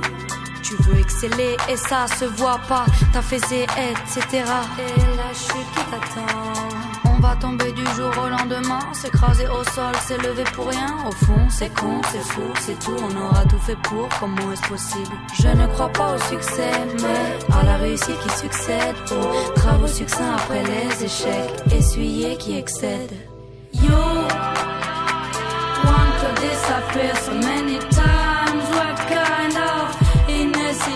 [SPEAKER 18] Tu veux exceller et ça se voit pas, t'as fait et etc. Et la chute qui t'attend. On va tomber du jour au lendemain, s'écraser au sol, s'élever pour rien. Au fond, c'est con, c'est fou, c'est tout, on aura tout fait pour, comment est-ce possible? Je ne crois pas au succès, mais à la réussite qui succède, aux travaux succincts après les échecs, essuyés qui excèdent. You want to disappear so many times, what kind of illness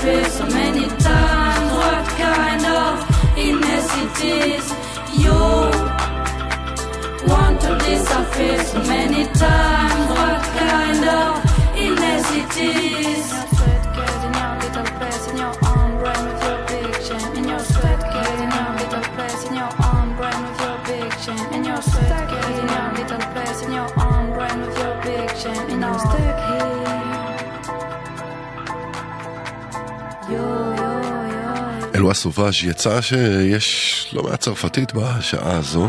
[SPEAKER 18] so many times. What kind of illness it is? You want to disappear so many times. What kind of illness it is?
[SPEAKER 2] אלוה סובאז' יצא שיש לא מעט צרפתית בשעה הזו.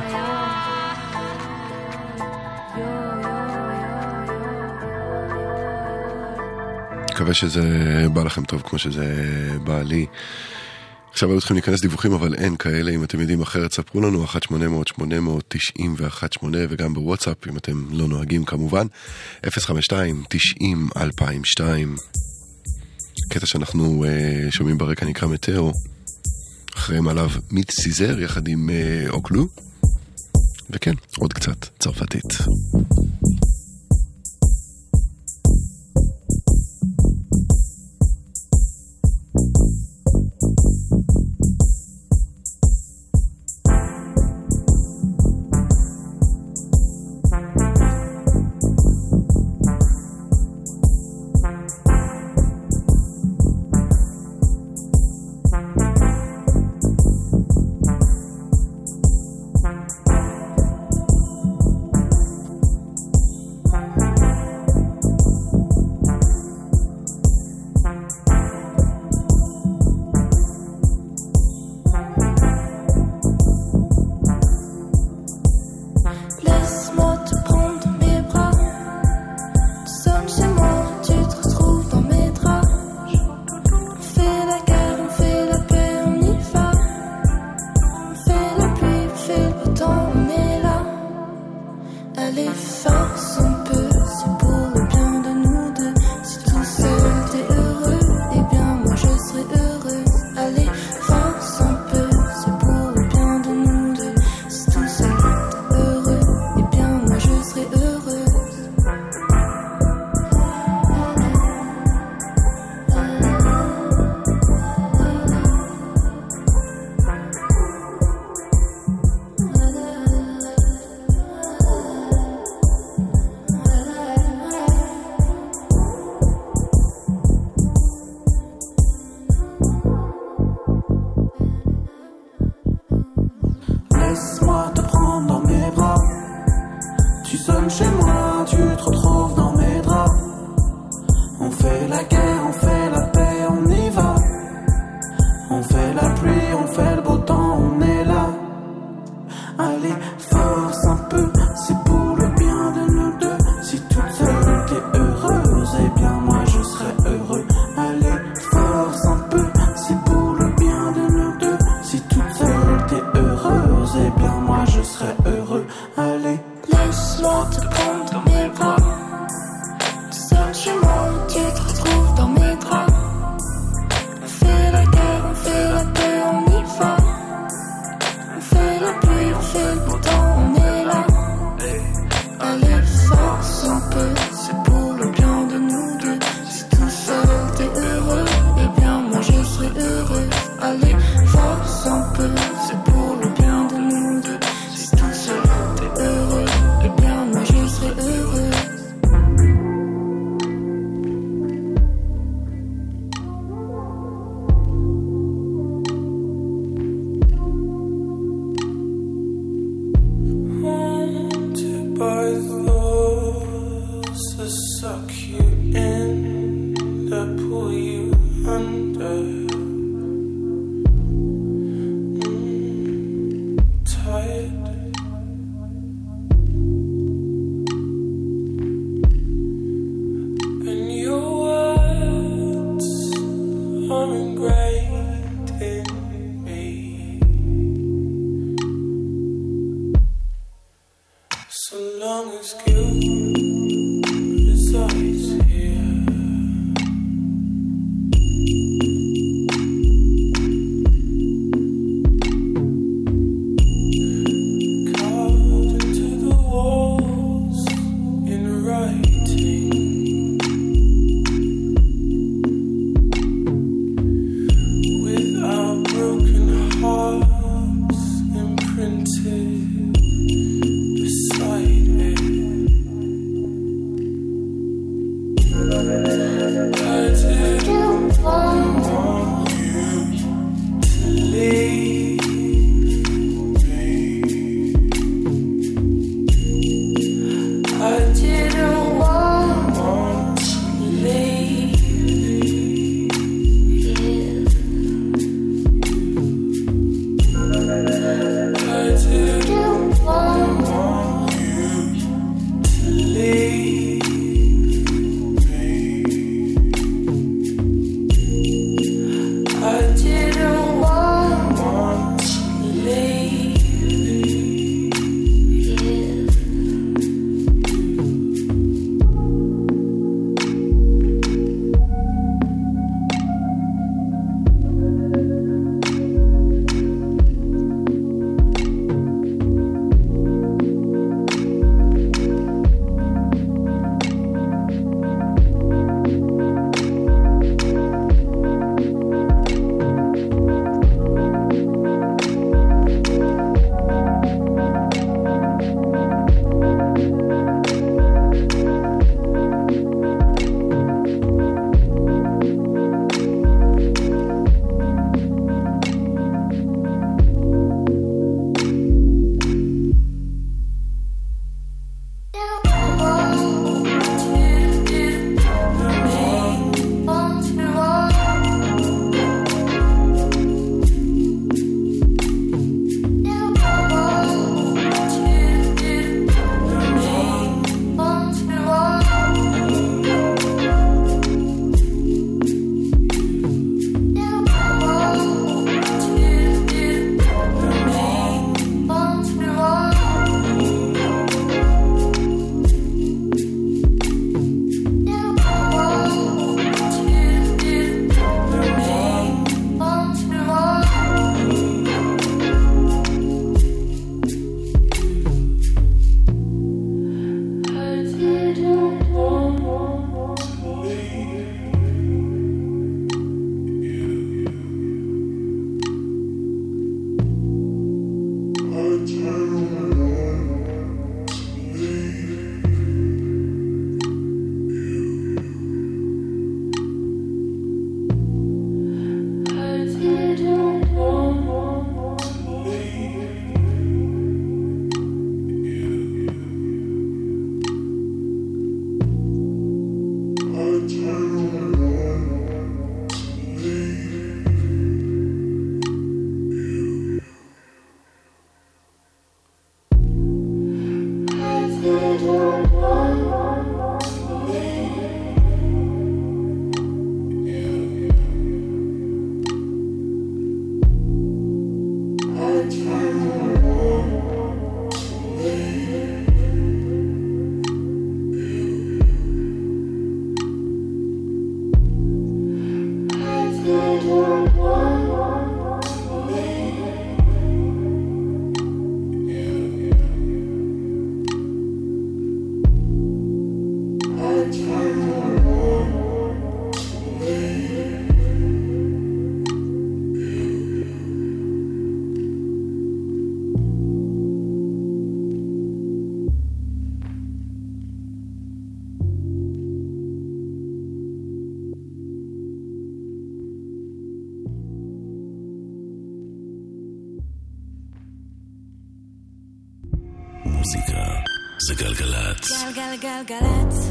[SPEAKER 2] מקווה שזה בא לכם טוב כמו שזה בא לי. עכשיו היו צריכים להיכנס דיווחים, אבל אין כאלה. אם אתם יודעים אחרת, ספרו לנו, 1-800-890-118 וגם בוואטסאפ, אם אתם לא נוהגים כמובן, 052-90-2002. קטע שאנחנו uh, שומעים ברקע נקרא מטאו, אחריהם עליו מיט סיזר יחד עם uh, אוקלו.
[SPEAKER 19] וכן, עוד קצת צרפתית.
[SPEAKER 17] não
[SPEAKER 20] fell גלגלצ.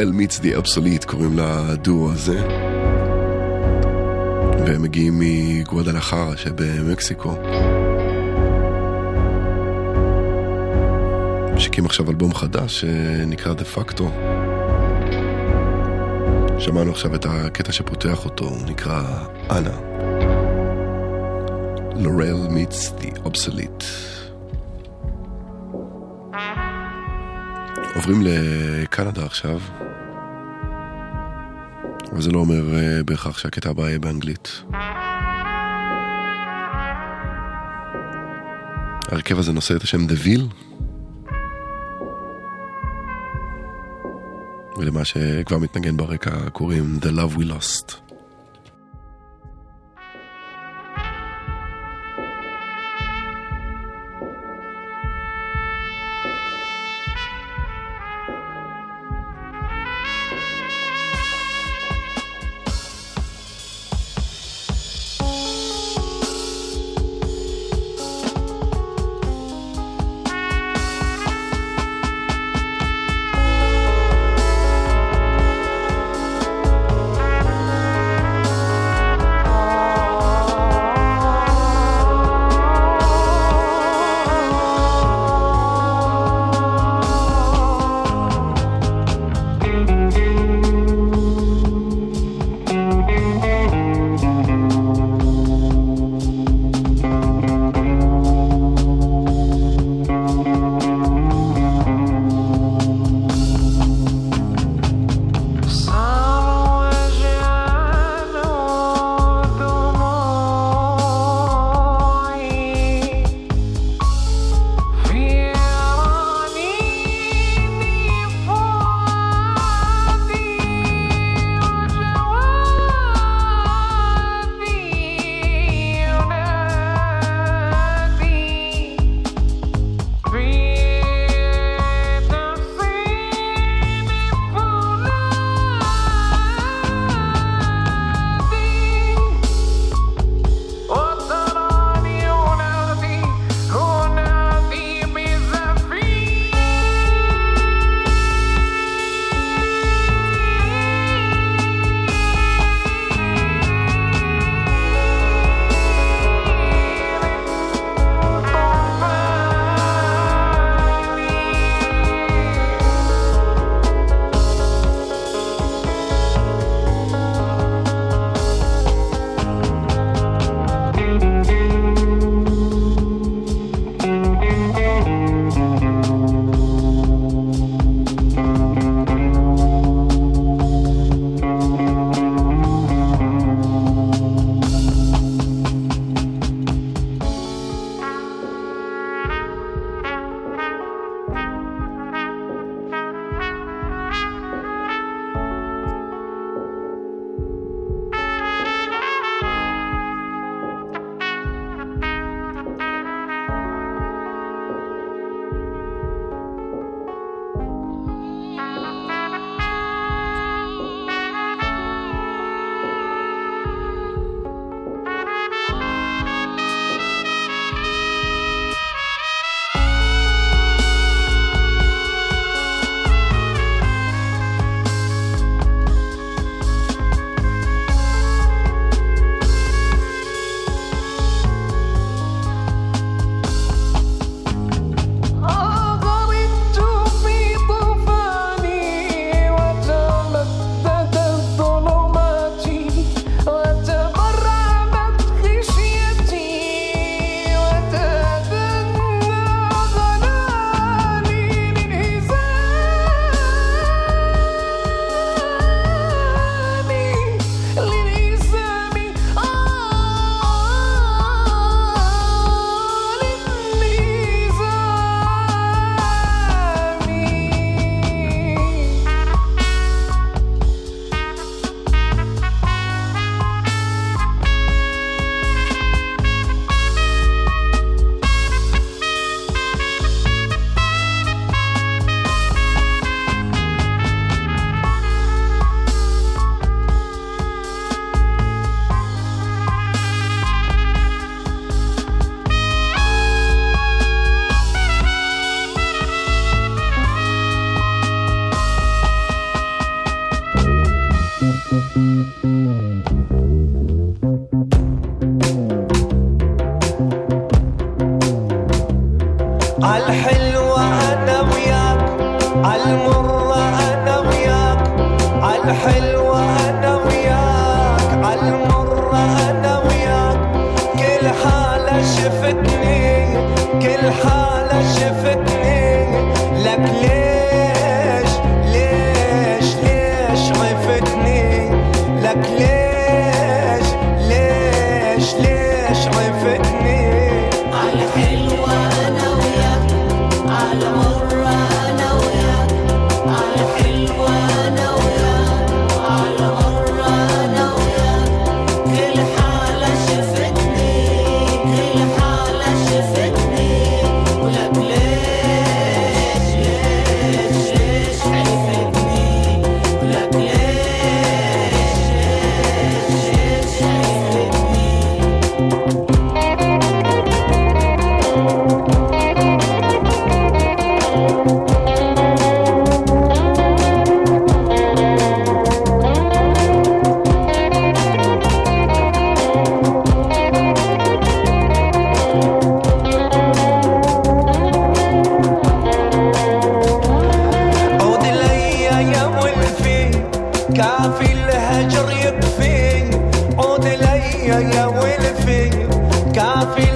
[SPEAKER 2] לורל מיץ די אבסוליט קוראים לדואו הזה. והם מגיעים מגואדלחרה שבמקסיקו. משיקים עכשיו אלבום חדש שנקרא דה פקטו. שמענו עכשיו את הקטע שפותח אותו, הוא נקרא אנה. לורל meets the obsolete. עוברים לקנדה עכשיו, אבל זה לא אומר אה, בהכרח שהקטע הבא יהיה באנגלית. ההרכב הזה נושא את השם דה ויל, ולמה שכבר מתנגן ברקע קוראים The Love We Lost.
[SPEAKER 1] I feel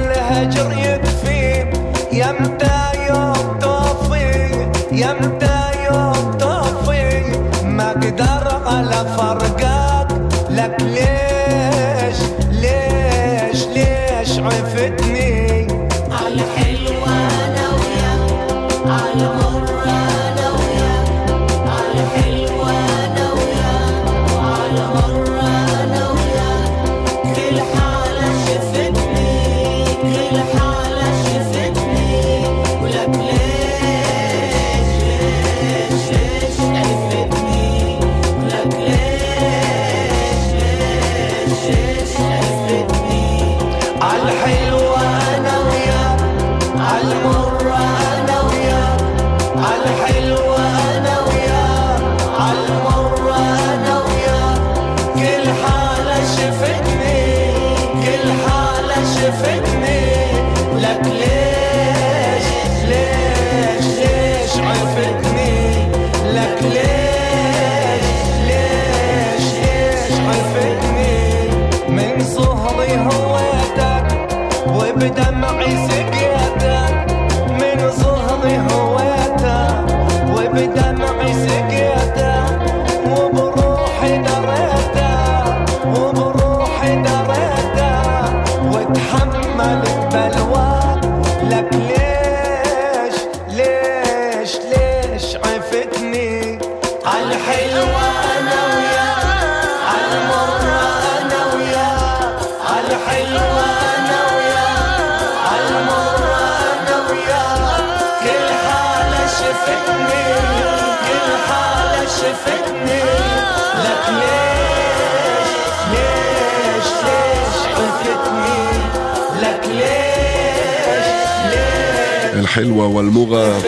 [SPEAKER 2] חלווה ואלמורה,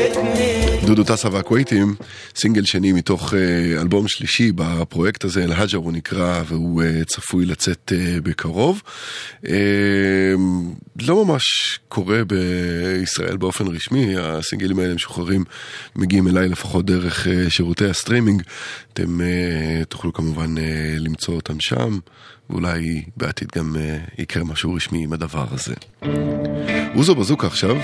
[SPEAKER 2] דודו טסה והכווייטים, סינגל שני מתוך אה, אלבום שלישי בפרויקט הזה, אל-הג'ר הוא נקרא, והוא אה, צפוי לצאת אה, בקרוב. לא ממש קורה בישראל באופן רשמי, הסינגלים האלה משוחררים, מגיעים אליי לפחות דרך שירותי הסטרימינג. אתם תוכלו כמובן למצוא אותם שם, ואולי בעתיד גם יקרה משהו רשמי עם הדבר הזה. אוזו בזוקה עכשיו.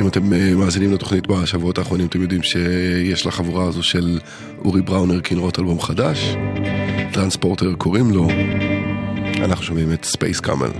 [SPEAKER 2] אם אתם אה, מאזינים לתוכנית בשבועות האחרונים, אתם יודעים שיש לחבורה הזו של אורי בראונר קינרות אלבום חדש. Transporter קוראים לו, אנחנו שומעים את
[SPEAKER 14] Space Camel.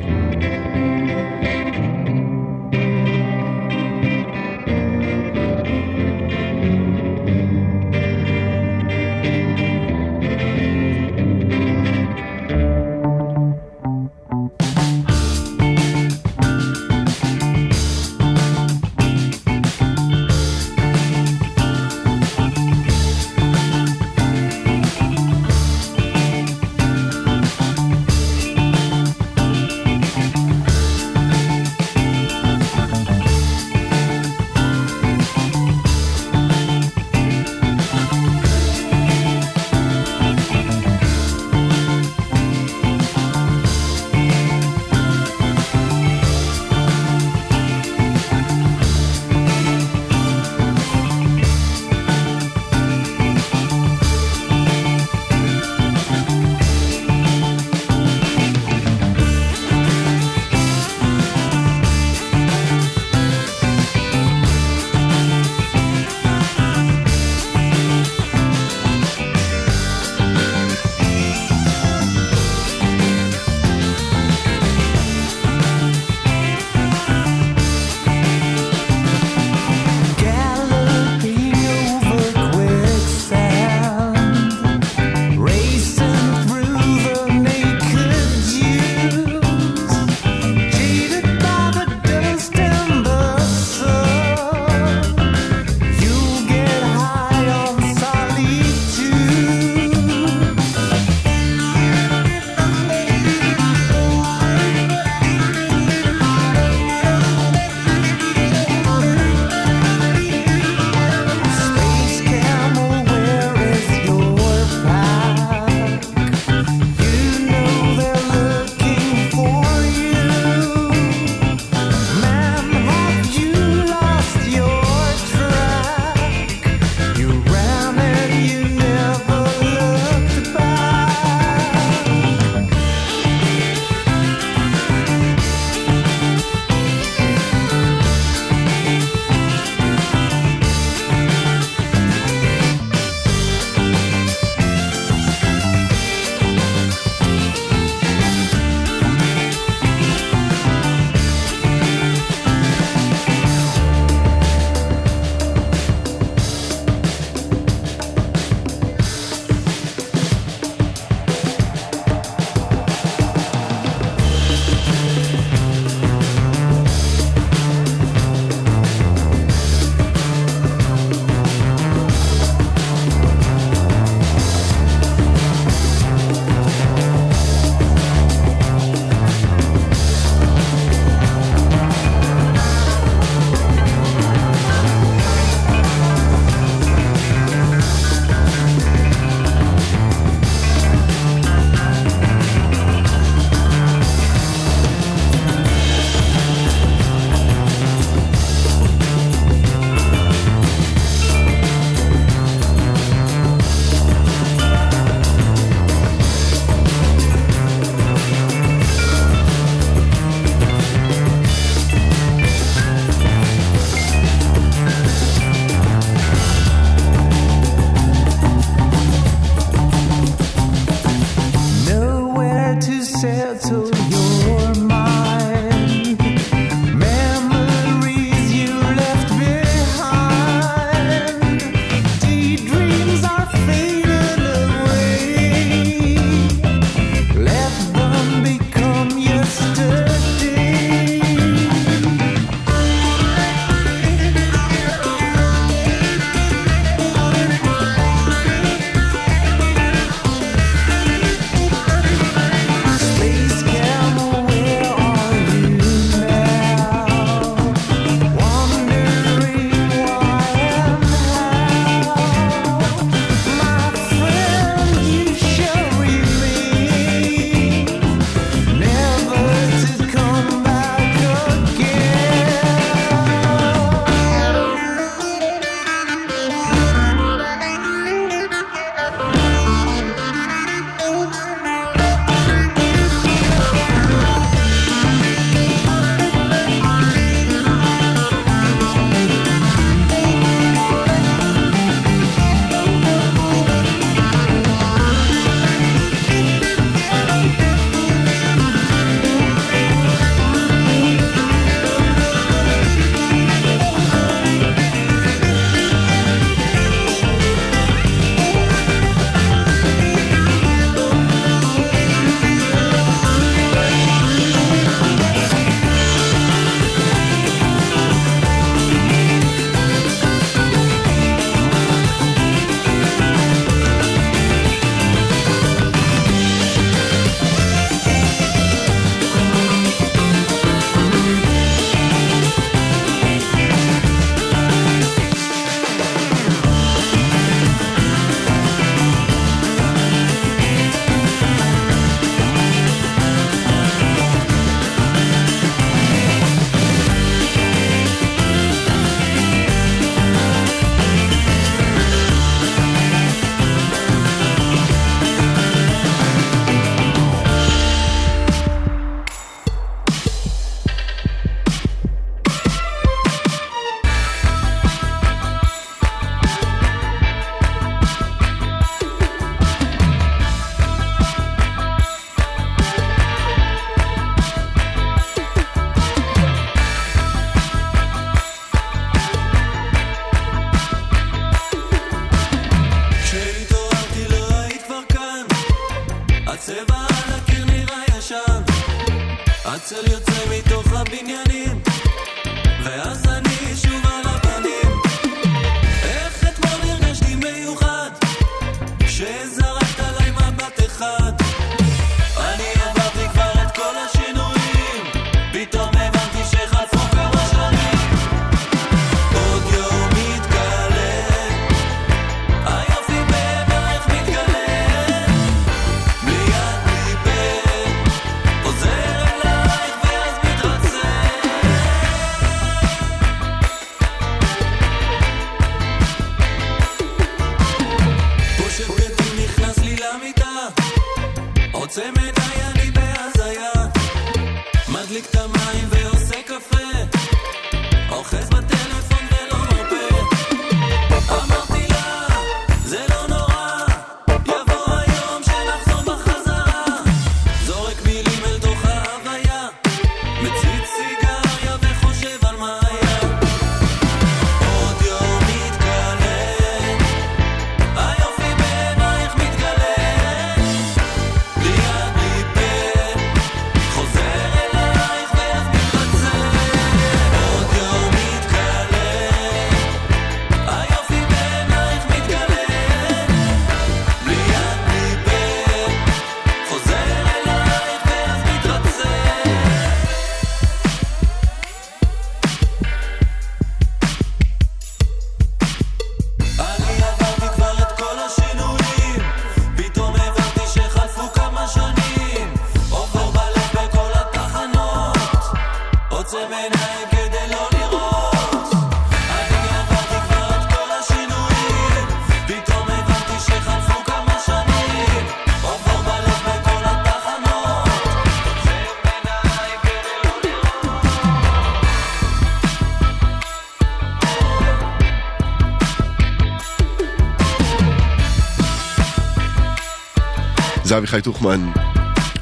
[SPEAKER 14] זה
[SPEAKER 21] אביחי טוכמן,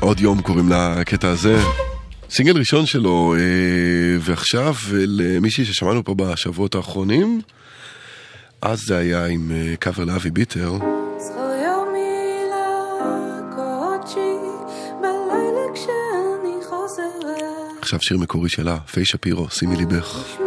[SPEAKER 21] עוד יום קוראים לקטע הזה. סינגל ראשון שלו, אה, ועכשיו למישהי ששמענו פה בשבועות האחרונים, אז זה היה עם אה, קאבר לאבי ביטר. עכשיו שיר מקורי שלה, פי שפירו, שימי ליבך.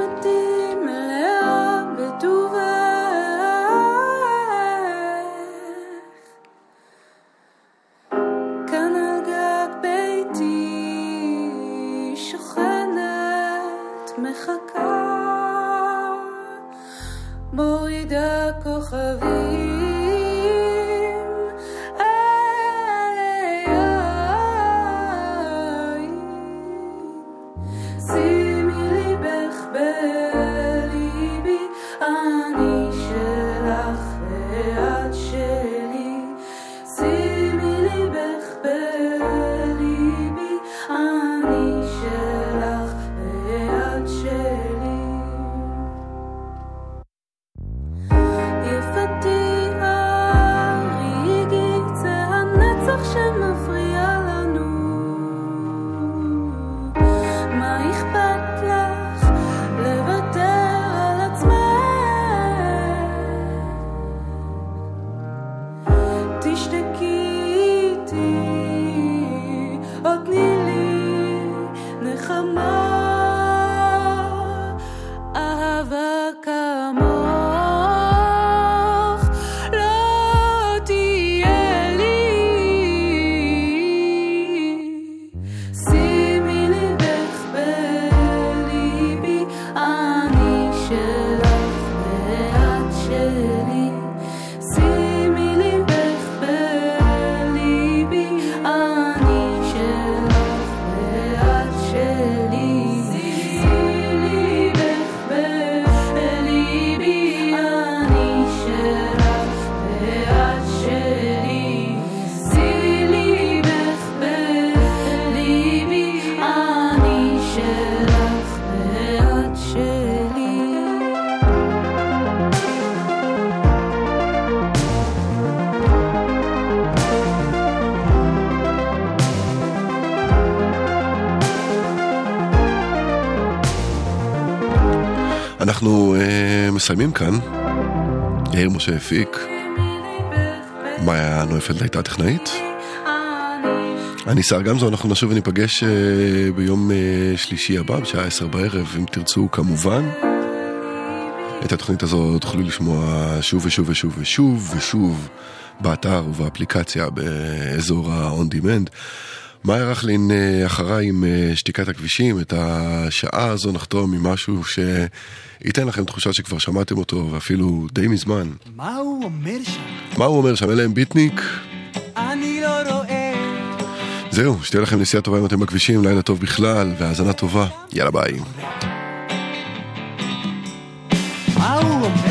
[SPEAKER 21] מסיימים כאן. יאיר משה הפיק, מאיה נויפלד הייתה טכנאית.
[SPEAKER 2] אני שר גמזו, אנחנו נשוב וניפגש אה, ביום אה, שלישי הבא, בשעה עשר בערב, אם תרצו כמובן. את התוכנית הזו תוכלו לשמוע שוב ושוב ושוב ושוב ושוב באתר ובאפליקציה באזור ה-on demand. מאיה רכלין אה, אחריי עם אה, שתיקת הכבישים, את השעה הזו נחתום עם משהו שייתן לכם תחושה שכבר שמעתם אותו ואפילו די מזמן.
[SPEAKER 22] מה הוא אומר שם?
[SPEAKER 2] מה הוא אומר שם? אלה הם ביטניק?
[SPEAKER 22] אני לא רואה.
[SPEAKER 2] זהו, שתהיה לכם נסיעה טובה אם אתם בכבישים, לילה טוב בכלל והאזנה טובה. יאללה ביי.
[SPEAKER 22] מה הוא אומר